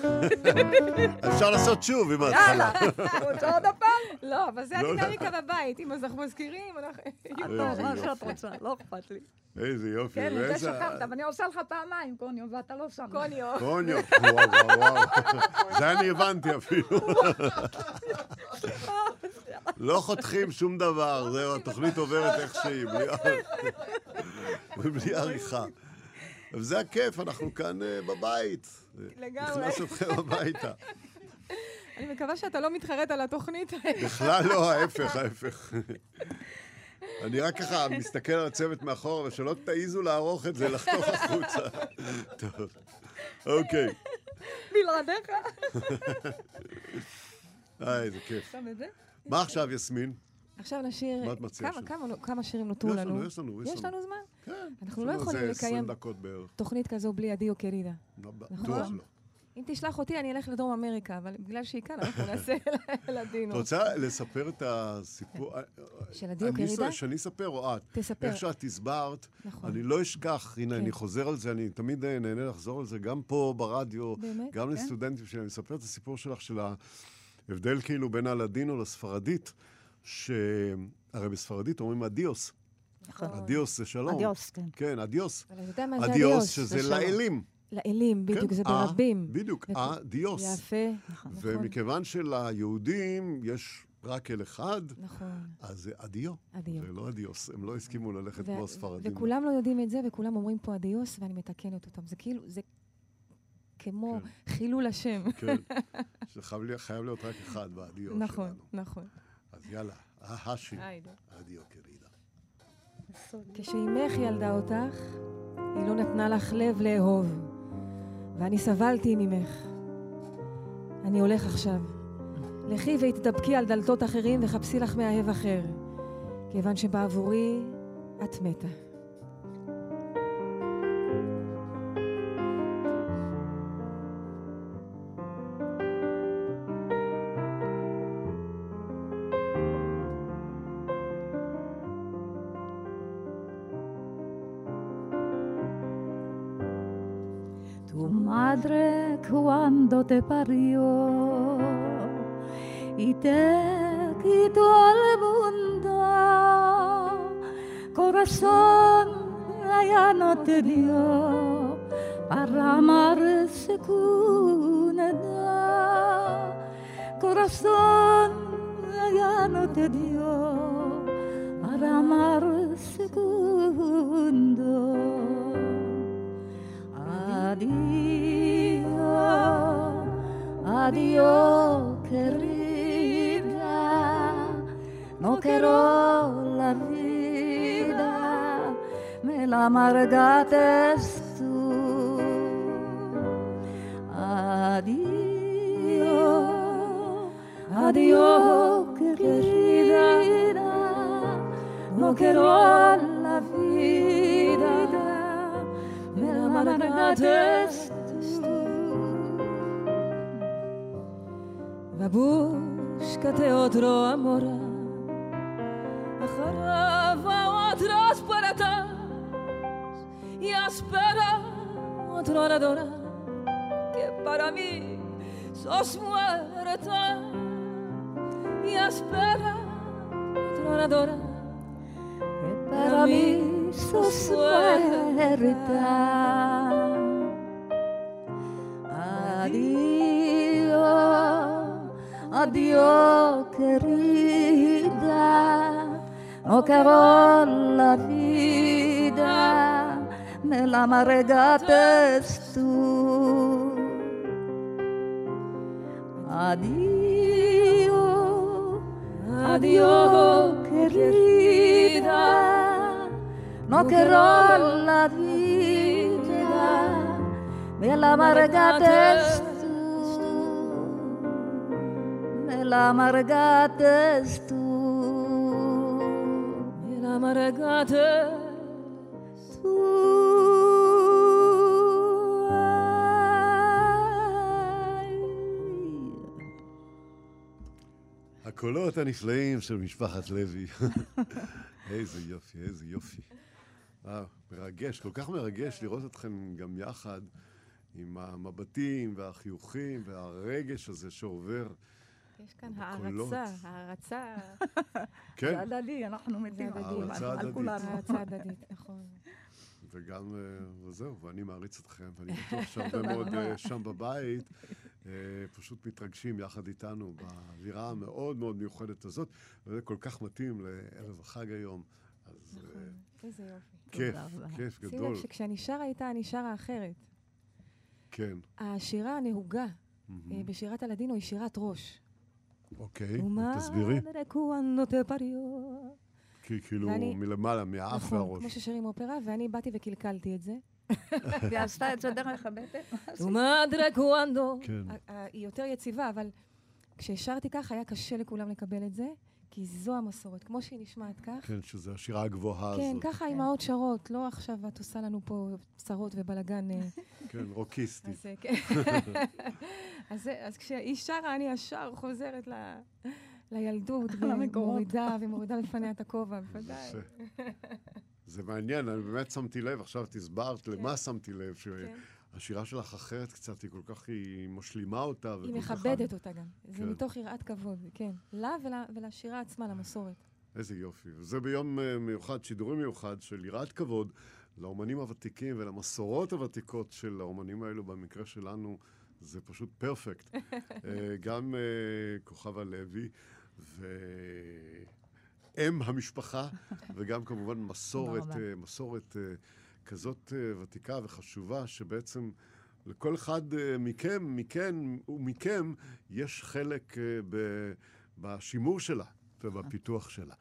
אפשר לעשות שוב עם ההתחלה. יאללה, רוצה עוד הפעם? לא, אבל זה הדינמיקה בבית. אם אז אנחנו מזכירים, אנחנו... מה שאת רוצה, לא אכפת לי. איזה יופי. כן, זה שכחת, ואני עושה לך פעמיים קוניו, ואתה לא שם. קוניו. קוניו, וואו, וואו, וואו. זה אני הבנתי אפילו. לא חותכים שום דבר, זהו, התוכנית עוברת איך שהיא, בלי עריכה. וזה הכיף, אנחנו כאן אה, בבית. לגמרי. נכנס אתכם הביתה. אני מקווה שאתה לא מתחרט על התוכנית. בכלל לא, ההפך, ההפך. אני רק ככה מסתכל על הצוות מאחורה, ושלא תעיזו לערוך את זה, לחתוך החוצה. טוב, אוקיי. בלעדיך. אה, איזה כיף. מה עכשיו, יסמין? עכשיו נשיר... מה את מציעה? כמה שירים נותרו לנו? יש לנו, יש לנו. יש לנו זמן? כן. אנחנו לא יכולים לקיים תוכנית כזו בלי עדי או קרידה. בטוח לא. אם תשלח אותי, אני אלך לדרום אמריקה, אבל בגלל שהיא כאן, אנחנו נעשה לדינו. את רוצה לספר את הסיפור? של עדי או קרידה? שאני אספר או את? תספר. איך שאת הסברת, נכון. אני לא אשכח, הנה, אני כן. חוזר על זה, אני תמיד נהנה לחזור על זה, גם פה ברדיו, גם כן? לסטודנטים שלי. אני מספר את הסיפור שלך, של ההבדל כאילו בין הלדינו לספרדית. שהרי בספרדית אומרים אדיוס. נכון. אדיוס זה שלום. אדיוס, כן. כן, אדיוס. אבל אתה יודע מה זה אדיוס? אדיוס, שזה לאלים. לאלים, בדיוק, כן, זה ברבים. בדיוק, אדיוס. יפה, נכון. ומכיוון שליהודים יש רק אל אחד, נכון. אז זה אדיו. אדיו. זה לא אדיוס, הם לא הסכימו ללכת כמו הספרדים. וכולם לא יודעים את זה, וכולם אומרים פה אדיוס, ואני מתקנת אותם. זה כאילו, זה כמו כן. חילול השם. כן, זה חייב להיות רק אחד באדיו נכון, שלנו. נכון, נכון. אז יאללה, ההשי, אדיו קרידה. כשאימך ילדה אותך, היא לא נתנה לך לב לאהוב, ואני סבלתי ממך. אני הולך עכשיו. לכי והתדבקי על דלתות אחרים וחפשי לך מאהב אחר, כיוון שבעבורי את מתה. Te parió y te quitó el mundo, corazón ya no te dio para amarse con corazón ya no te adiós, querida. No quiero la vida, me la amargaste tú. Adiós, adiós, querida. No quiero la vida. Va búscate otro amor. Va otros puertas y espera otro oradora que para mí sos muerta y espera otro oradora que para mí su suerte. Adiós, addio querida, oh caro la vita, me l'amarga tu. Adio, adio querida, no caro la vita, me l'amarga tu. La amargaste tú, me la amargaste tú. הקולות הנפלאים של משפחת לוי. איזה יופי, איזה יופי. אה, מרגש, כל כך מרגש לראות אתכם גם יחד עם המבטים והחיוכים והרגש הזה שעובר יש כאן הערצה, הערצה. כן. זה הדדי, אנחנו מתים על כולנו. הערצה הדדית, נכון. וגם, אה, וזהו, ואני מעריץ אתכם, ואני בטוח שהרבה מאוד אה, שם בבית אה, פשוט מתרגשים יחד איתנו באווירה המאוד מאוד מיוחדת הזאת, וזה כל כך מתאים לערב החג היום. אז... נכון, איזה יופי. כיף, כיף גדול. שים לב שכשאני שרה איתה, אני שרה אחרת. כן. השירה הנהוגה בשירת הלדינו היא שירת ראש. אוקיי, תסבירי. כי כאילו ואני, מלמעלה, מהאף נכון, והראש. נכון, כמו ששרים אופרה, ואני באתי וקלקלתי את זה. והיא עשתה את זה דרך הבטן. כן. היא יותר יציבה, אבל כששרתי ככה היה קשה לכולם לקבל את זה, כי זו המסורת, כמו שהיא נשמעת כך. כן, שזו השירה הגבוהה כן, הזאת. כן, ככה אימהות שרות, לא עכשיו את עושה לנו פה צרות ובלאגן. אה. כן, רוקיסטית. אז, כן. אז, אז כשהיא שרה, אני ישר חוזרת ל... לילדות, ומורידה, ומורידה לפניה את הכובע, בוודאי. זה מעניין, אני באמת שמתי לב, עכשיו את הסברת כן. למה שמתי לב, שהשירה שלך אחרת קצת, היא כל כך, היא משלימה אותה. היא מכבדת אותה גם. זה כן. מתוך יראת כבוד, כן. לה ולשירה עצמה, למסורת. איזה יופי. וזה ביום אה, מיוחד, שידורי מיוחד של יראת כבוד לאומנים הוותיקים ולמסורות הוותיקות של האומנים האלו, במקרה שלנו, זה פשוט פרפקט. אה, גם אה, כוכבה לוי. ואם המשפחה, וגם כמובן מסורת, מסורת כזאת אה, ותיקה וחשובה, שבעצם לכל אחד מכם, מכן ומכם, יש חלק ב, בשימור שלה ובפיתוח שלה.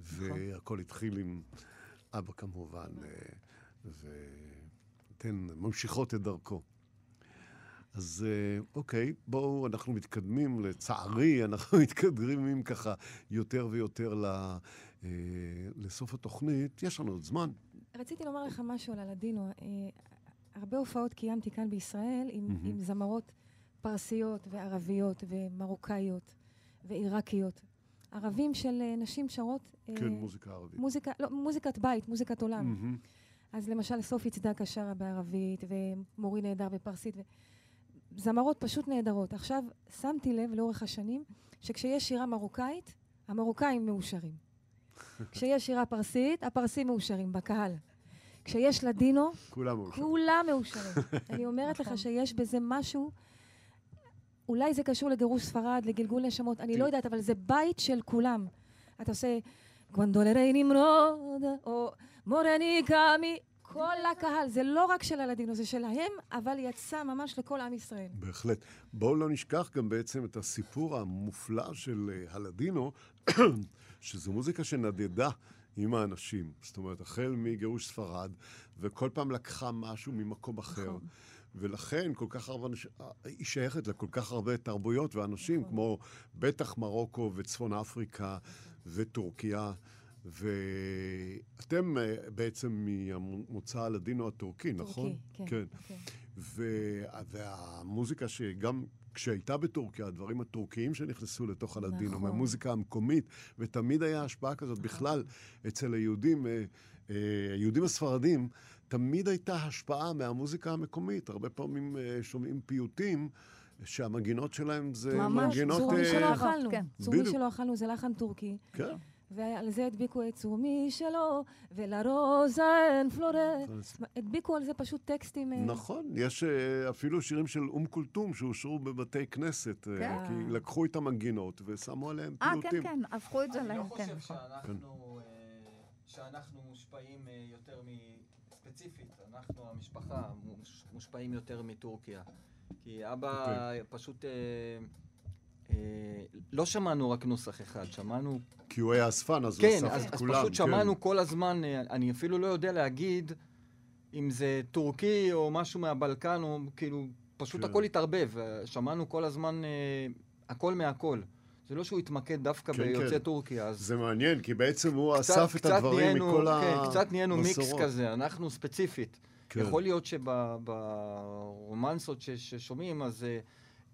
נכון. והכל התחיל עם אבא כמובן, ואתן ממשיכות את דרכו. אז אה, אוקיי, בואו, אנחנו מתקדמים, לצערי, אנחנו מתקדמים ככה יותר ויותר ל, אה, לסוף התוכנית. יש לנו עוד זמן. רציתי לומר לך משהו על הלדינו. אה, הרבה הופעות קיימתי כאן בישראל עם, mm-hmm. עם זמרות פרסיות וערביות ומרוקאיות ועיראקיות. ערבים של נשים שרות... כן, מוזיקה ערבית. מוזיקה, לא, מוזיקת בית, מוזיקת עולם. Mm-hmm. אז למשל סופי צדקה שרה בערבית, ומורי נהדר בפרסית. ו... זמרות פשוט נהדרות. עכשיו, שמתי לב לאורך השנים, שכשיש שירה מרוקאית, המרוקאים מאושרים. כשיש שירה פרסית, הפרסים מאושרים בקהל. כשיש לדינו, כולם מאושרים. כולם מאושרים. אני אומרת לך נכון. שיש בזה משהו, אולי זה קשור לגירוש ספרד, לגלגול נשמות, אני לא יודעת, אבל זה בית של כולם. אתה עושה, גוונדולרי נמרוד, או מורני קאמי, כל הקהל, זה לא רק של הלדינו, זה שלהם, אבל יצא ממש לכל עם ישראל. בהחלט. בואו לא נשכח גם בעצם את הסיפור המופלא של אה, הלדינו, שזו מוזיקה שנדדה עם האנשים. זאת אומרת, החל מגירוש ספרד, וכל פעם לקחה משהו ממקום אחר. נכון. ולכן כל כך הרבה אנשים, היא שייכת לכל כך הרבה תרבויות ואנשים, נכון. כמו בטח מרוקו וצפון אפריקה וטורקיה. ואתם אה, בעצם ממוצא הלדינו הטורקי, נכון? טורקי, כן. כן. והמוזיקה שגם כשהייתה בטורקיה, הדברים הטורקיים שנכנסו לתוך הלדינו, נכון. מהמוזיקה המקומית, ותמיד היה השפעה כזאת נכון. בכלל אצל היהודים, אה, אה, היהודים הספרדים, תמיד הייתה השפעה מהמוזיקה המקומית. הרבה פעמים שומעים פיוטים. שהמגינות שלהם זה ממש, מגינות... ממש, צורמי שלא אכלנו. כן. צורמי שלא אכלנו זה לחן טורקי. כן. ועל זה הדביקו את צומי שלו, ולרוזה אין פלורס. הדביקו על זה פשוט טקסטים. אה, נכון, יש אה, אפילו שירים של אום כולתום שאושרו בבתי כנסת, אה, כן. כי לקחו את המנגינות ושמו עליהם פיוטים. אה, כן, כן, הפכו את זה להם, כן. אני לא חושב שאנחנו, שאנחנו מושפעים יותר מ... ספציפית, אנחנו, המשפחה, מושפעים יותר מטורקיה. כי אבא אוקיי. פשוט... אה, לא שמענו רק נוסח אחד, שמענו... כי הוא היה אספן, אז כן, הוא אסף אז, את כולם. כן, אז פשוט שמענו כל הזמן, אה, אני אפילו לא יודע להגיד אם זה טורקי או משהו מהבלקן, או כאילו, פשוט כן. הכל התערבב. שמענו כל הזמן אה, הכל מהכל. זה לא שהוא התמקד דוקא כן, ביוצאי כן. טורקיה. אז... זה מעניין, כי בעצם הוא קצת, אסף את הדברים נהיינו, מכל כן, המסורות. קצת נהיינו מיקס כזה, אנחנו ספציפית. כן. יכול להיות שברומנסות ששומעים, אז...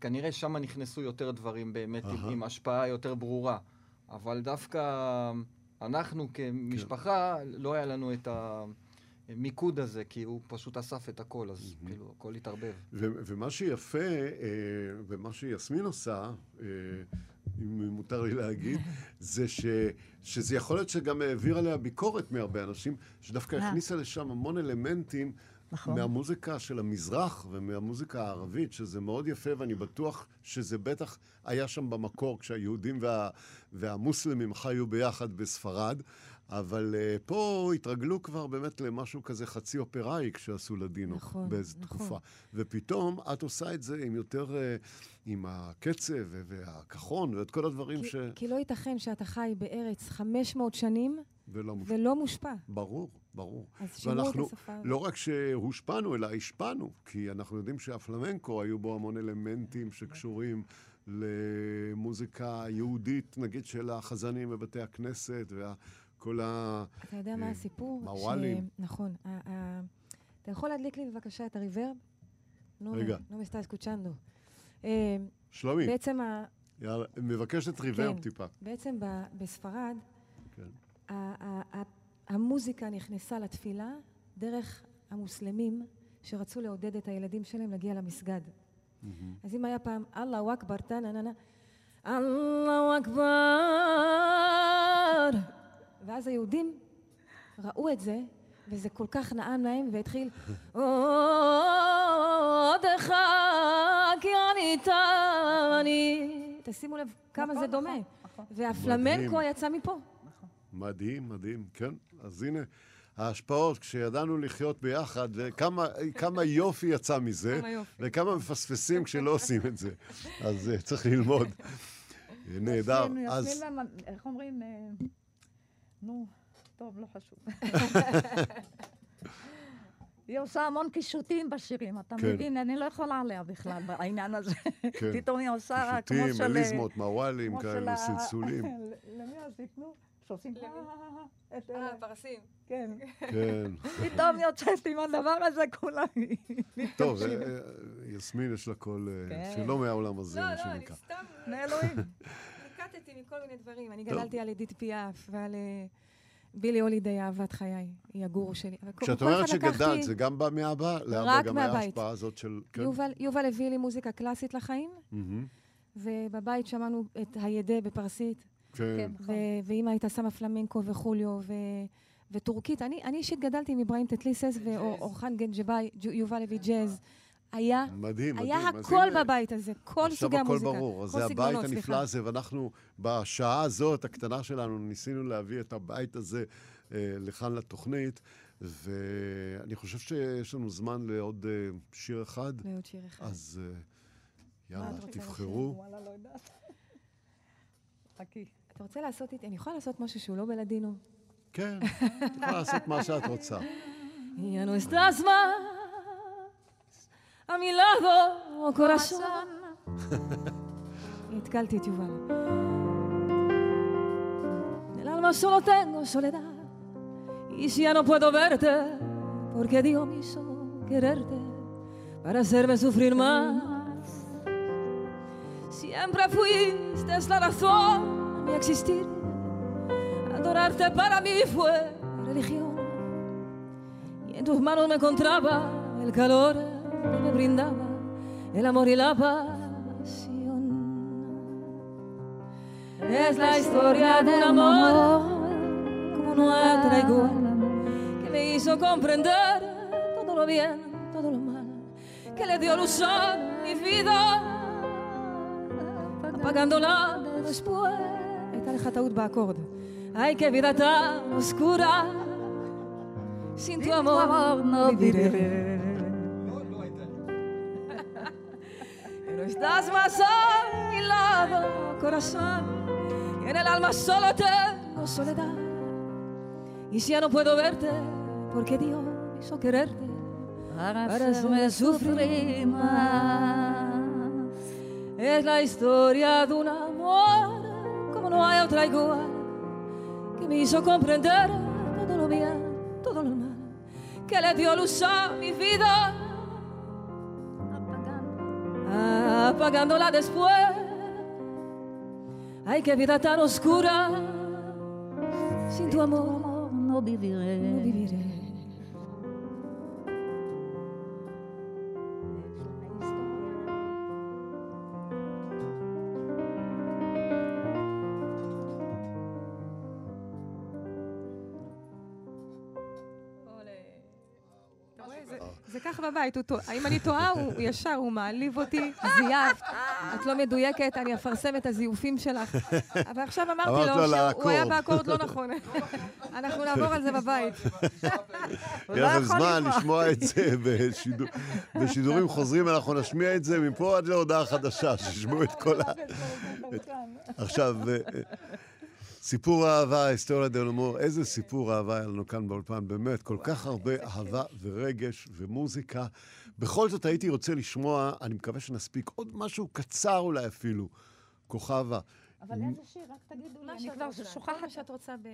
כנראה שם נכנסו יותר דברים באמת, עם, עם השפעה יותר ברורה. אבל דווקא אנחנו כמשפחה, כן. לא היה לנו את המיקוד הזה, כי הוא פשוט אסף את הכל, אז mm-hmm. כאילו, הכל התערבב. ו- ומה שיפה, אה, ומה שיסמין עושה, אה, אם מותר לי להגיד, זה ש, שזה יכול להיות שגם העביר עליה ביקורת מהרבה אנשים, שדווקא הכניסה לשם המון אלמנטים נכון. מהמוזיקה של המזרח ומהמוזיקה הערבית, שזה מאוד יפה, ואני בטוח שזה בטח היה שם במקור כשהיהודים וה, והמוסלמים חיו ביחד בספרד. אבל uh, פה התרגלו כבר באמת למשהו כזה חצי אופראי כשעשו לדינו נכון, באיזו נכון. תקופה. ופתאום את עושה את זה עם יותר, uh, עם הקצב והכחון ואת כל הדברים כי, ש... כי לא ייתכן שאתה חי בארץ 500 שנים ולא מושפע. ולא מושפע. ברור, ברור. אז שימו את השפה. לא רק שהושפענו, אלא השפענו, כי אנחנו יודעים שהפלמנקו היו בו המון אלמנטים שקשורים למוזיקה יהודית, נגיד של החזנים בבתי הכנסת, וה... כל ה... אתה יודע מה אה, הסיפור? מוואלים. נכון. אתה יכול להדליק לי בבקשה את הריברב? רגע. נו מסתאז קוצ'נדו. שלומי. בעצם ה... יאללה, מבקשת ריברב כן. טיפה. בעצם בספרד, כן. המוזיקה נכנסה לתפילה דרך המוסלמים שרצו לעודד את הילדים שלהם להגיע למסגד. אז אם היה פעם אללהו אכבר, טה נה נה נה, אללהו אכבר ואז היהודים ראו את זה, וזה כל כך נעם להם, והתחיל עוד אחד כי אני תעני. תשימו לב כמה זה נכון, דומה. נכון, נכון. והפלמנקו יצא מפה. מדהים, מדהים, כן. אז הנה, ההשפעות, כשידענו לחיות ביחד, וכמה יופי יצא מזה, וכמה מפספסים כשלא עושים את זה. אז אה, צריך ללמוד. נהדר. אז... איך אומרים? אה, נו, טוב, לא חשוב. היא עושה המון קישוטים בשירים, אתה כן. מבין? אני לא יכולה עליה בכלל בעניין הזה. כן. פתאום היא עושה כמו של... קישוטים, מליזמות, מוואלים כאלו, סלסולים. למי עשינו? שעושים... אה, פרסים. כן. כן. פתאום יוצאת עם הדבר הזה, כולם... טוב, אה, אה, יסמין יש לה קול כן. שלא מהעולם הזה, מה שנקרא. לא, לא, אני סתם... מאלוהים. ניקטתי מכל מיני דברים. אני גדלתי על אדית פיאף ועל אה, בילי הולידי, אהבת חיי. היא הגורו שלי. כשאת אומרת שגדלת, זה גם בא מהבא? רק גם מהבית. ההשפעה הזאת של... כן? יובל הביא לי מוזיקה קלאסית לחיים, ובבית שמענו את הידה בפרסית. כן. כן ואימא הייתה שמה פלמנקו וחוליו וטורקית. אני אישית גדלתי עם אברהים טטליסס ואורחן גנג'באי, יובל הביא ג'אז. היה, מדהים, היה מדהים. הכל הנה, בבית הזה, כל סוגי המוזיקה. עכשיו הכל ברור, אז זה הבית הנפלא הזה, ואנחנו בשעה הזאת, הקטנה שלנו, ניסינו להביא את הבית הזה אה, לכאן לתוכנית, ואני חושב שיש לנו זמן לעוד אה, שיר אחד. לעוד שיר אחד. אז אה, יאללה, תבחרו. וואלה, לא יודעת. חכי. אתה רוצה לעשות איתי, אני יכולה לעשות משהו שהוא לא בלדינו? כן, את יכולה לעשות מה שאת רוצה. Ya no estás más a mi lado, corazón. נתקלתי את יובל. El alma solo tengo soledad. Y si ya no puedo verte, porque Dios me hizo quererte para hacerme sufrir más. Siempre fuiste la razón mi existir. Adorarte para mí fue religión. Y en tus manos me encontraba el calor me brindaba el amor y la pasión. Es la historia de un amor como no otra igual, que me hizo comprender todo lo bien, todo lo mal, que le dio luz a mi vida, apagándola después. הייתה לך טעות באקורד. Ay, qué vida tan oscura, sin tu amor no viviré. estás más a mi lado, corazón. Y en el alma solo tengo soledad. Y si ya no puedo verte, porque Dios hizo quererte para, hacerme sufrir más. Es la historia de un amor como no hay otra igual, que me hizo comprender todo lo bien, todo lo mal, que le dio luz a mi vida apagándola después. Ay, qué vida tan oscura. Sin tu amor no viviré. No viviré. ככה בבית, אם אני טועה, הוא ישר, הוא מעליב אותי, זייפת, את לא מדויקת, אני אפרסם את הזיופים שלך. אבל עכשיו אמרתי לו שהוא היה באקורד לא נכון. אנחנו נעבור על זה בבית. יהיה לכם זמן לשמוע את זה בשידורים חוזרים, אנחנו נשמיע את זה מפה עד להודעה חדשה, שישמעו את כל ה... עכשיו... אה, סיפור אהבה, היסטוריה דה לומור, איזה סיפור אהבה היה לנו כאן באולפן, באמת, כל כך הרבה אהבה ורגש ומוזיקה. בכל זאת הייתי רוצה לשמוע, אני מקווה שנספיק עוד משהו קצר אולי אפילו, כוכבה. אבל איזה שיר? רק תגידו לי, אני כבר שוכחת. מה שאת רוצה ב...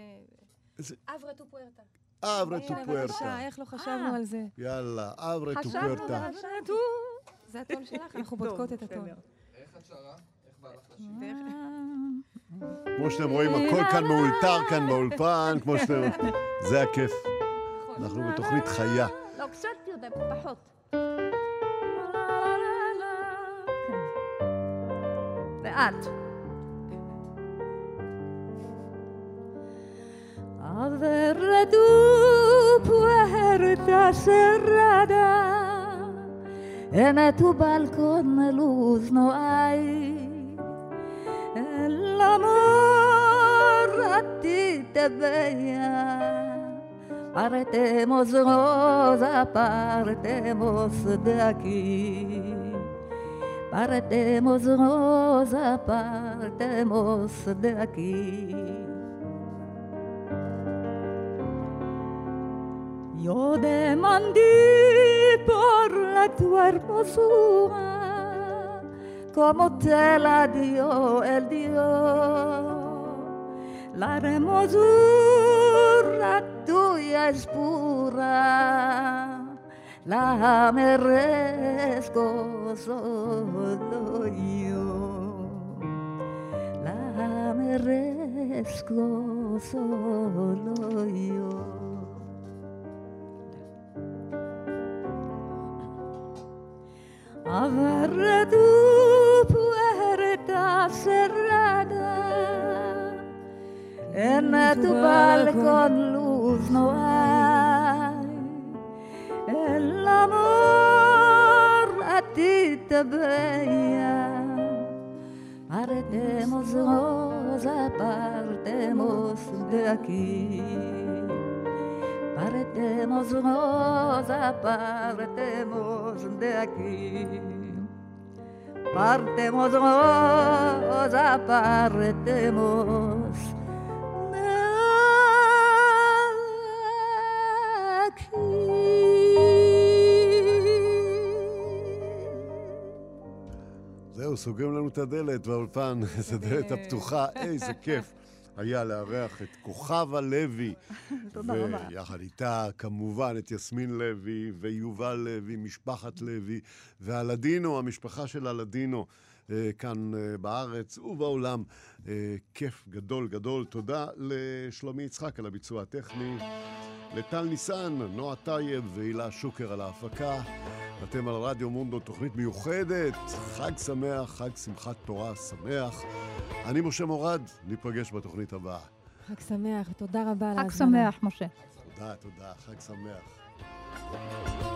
Avre tu puerta. Avre tu puerta. איך לא חשבנו על זה? יאללה, Avre tu puerta. זה הטון שלך, אנחנו בודקות את הטון. איך את שרה? איך בא לך לשיר? כמו שאתם רואים, הכל כאן מאולתר כאן באולפן, כמו שאתם... זה הכיף. אנחנו בתוכנית חיה. לא, קצת יותר, פחות. לאט. Aver tu puerta cerrada, en tu balcón luz no hay. El amor a ti te veía. Partemos, Rosa, partemos de aquí. Partemos, Rosa, partemos de aquí. Yo demandé por la tu hermosura como te la dio el Dios. La hermosura tuya es pura, la merezco solo yo. La merezco solo yo. Tu puerta cerrada, en tu balcón luz no hay. El amor a ti te veía. Partemos, rosa, partemos de aquí. Partemos, rosa, partemos de aquí. Partemos, rosa, partemos de aquí. זהו, סוגרים לנו את הדלת באולפן, את הדלת הפתוחה, איזה כיף. היה לארח את כוכבה לוי. תודה רבה. ויחד איתה, כמובן, את יסמין לוי ויובל לוי, משפחת לוי, והלדינו, המשפחה של הלדינו. אה, כאן אה, בארץ ובעולם. אה, כיף גדול גדול. תודה לשלומי יצחק על הביצוע הטכני, לטל ניסן, נועה טייב והילה שוקר על ההפקה. אתם על רדיו מונדו, תוכנית מיוחדת, חג שמח, חג שמחת תורה שמח. אני משה מורד, ניפגש בתוכנית הבאה. חג שמח, תודה רבה על ההזמנה. חג שמח, משה. תודה, תודה, חג שמח.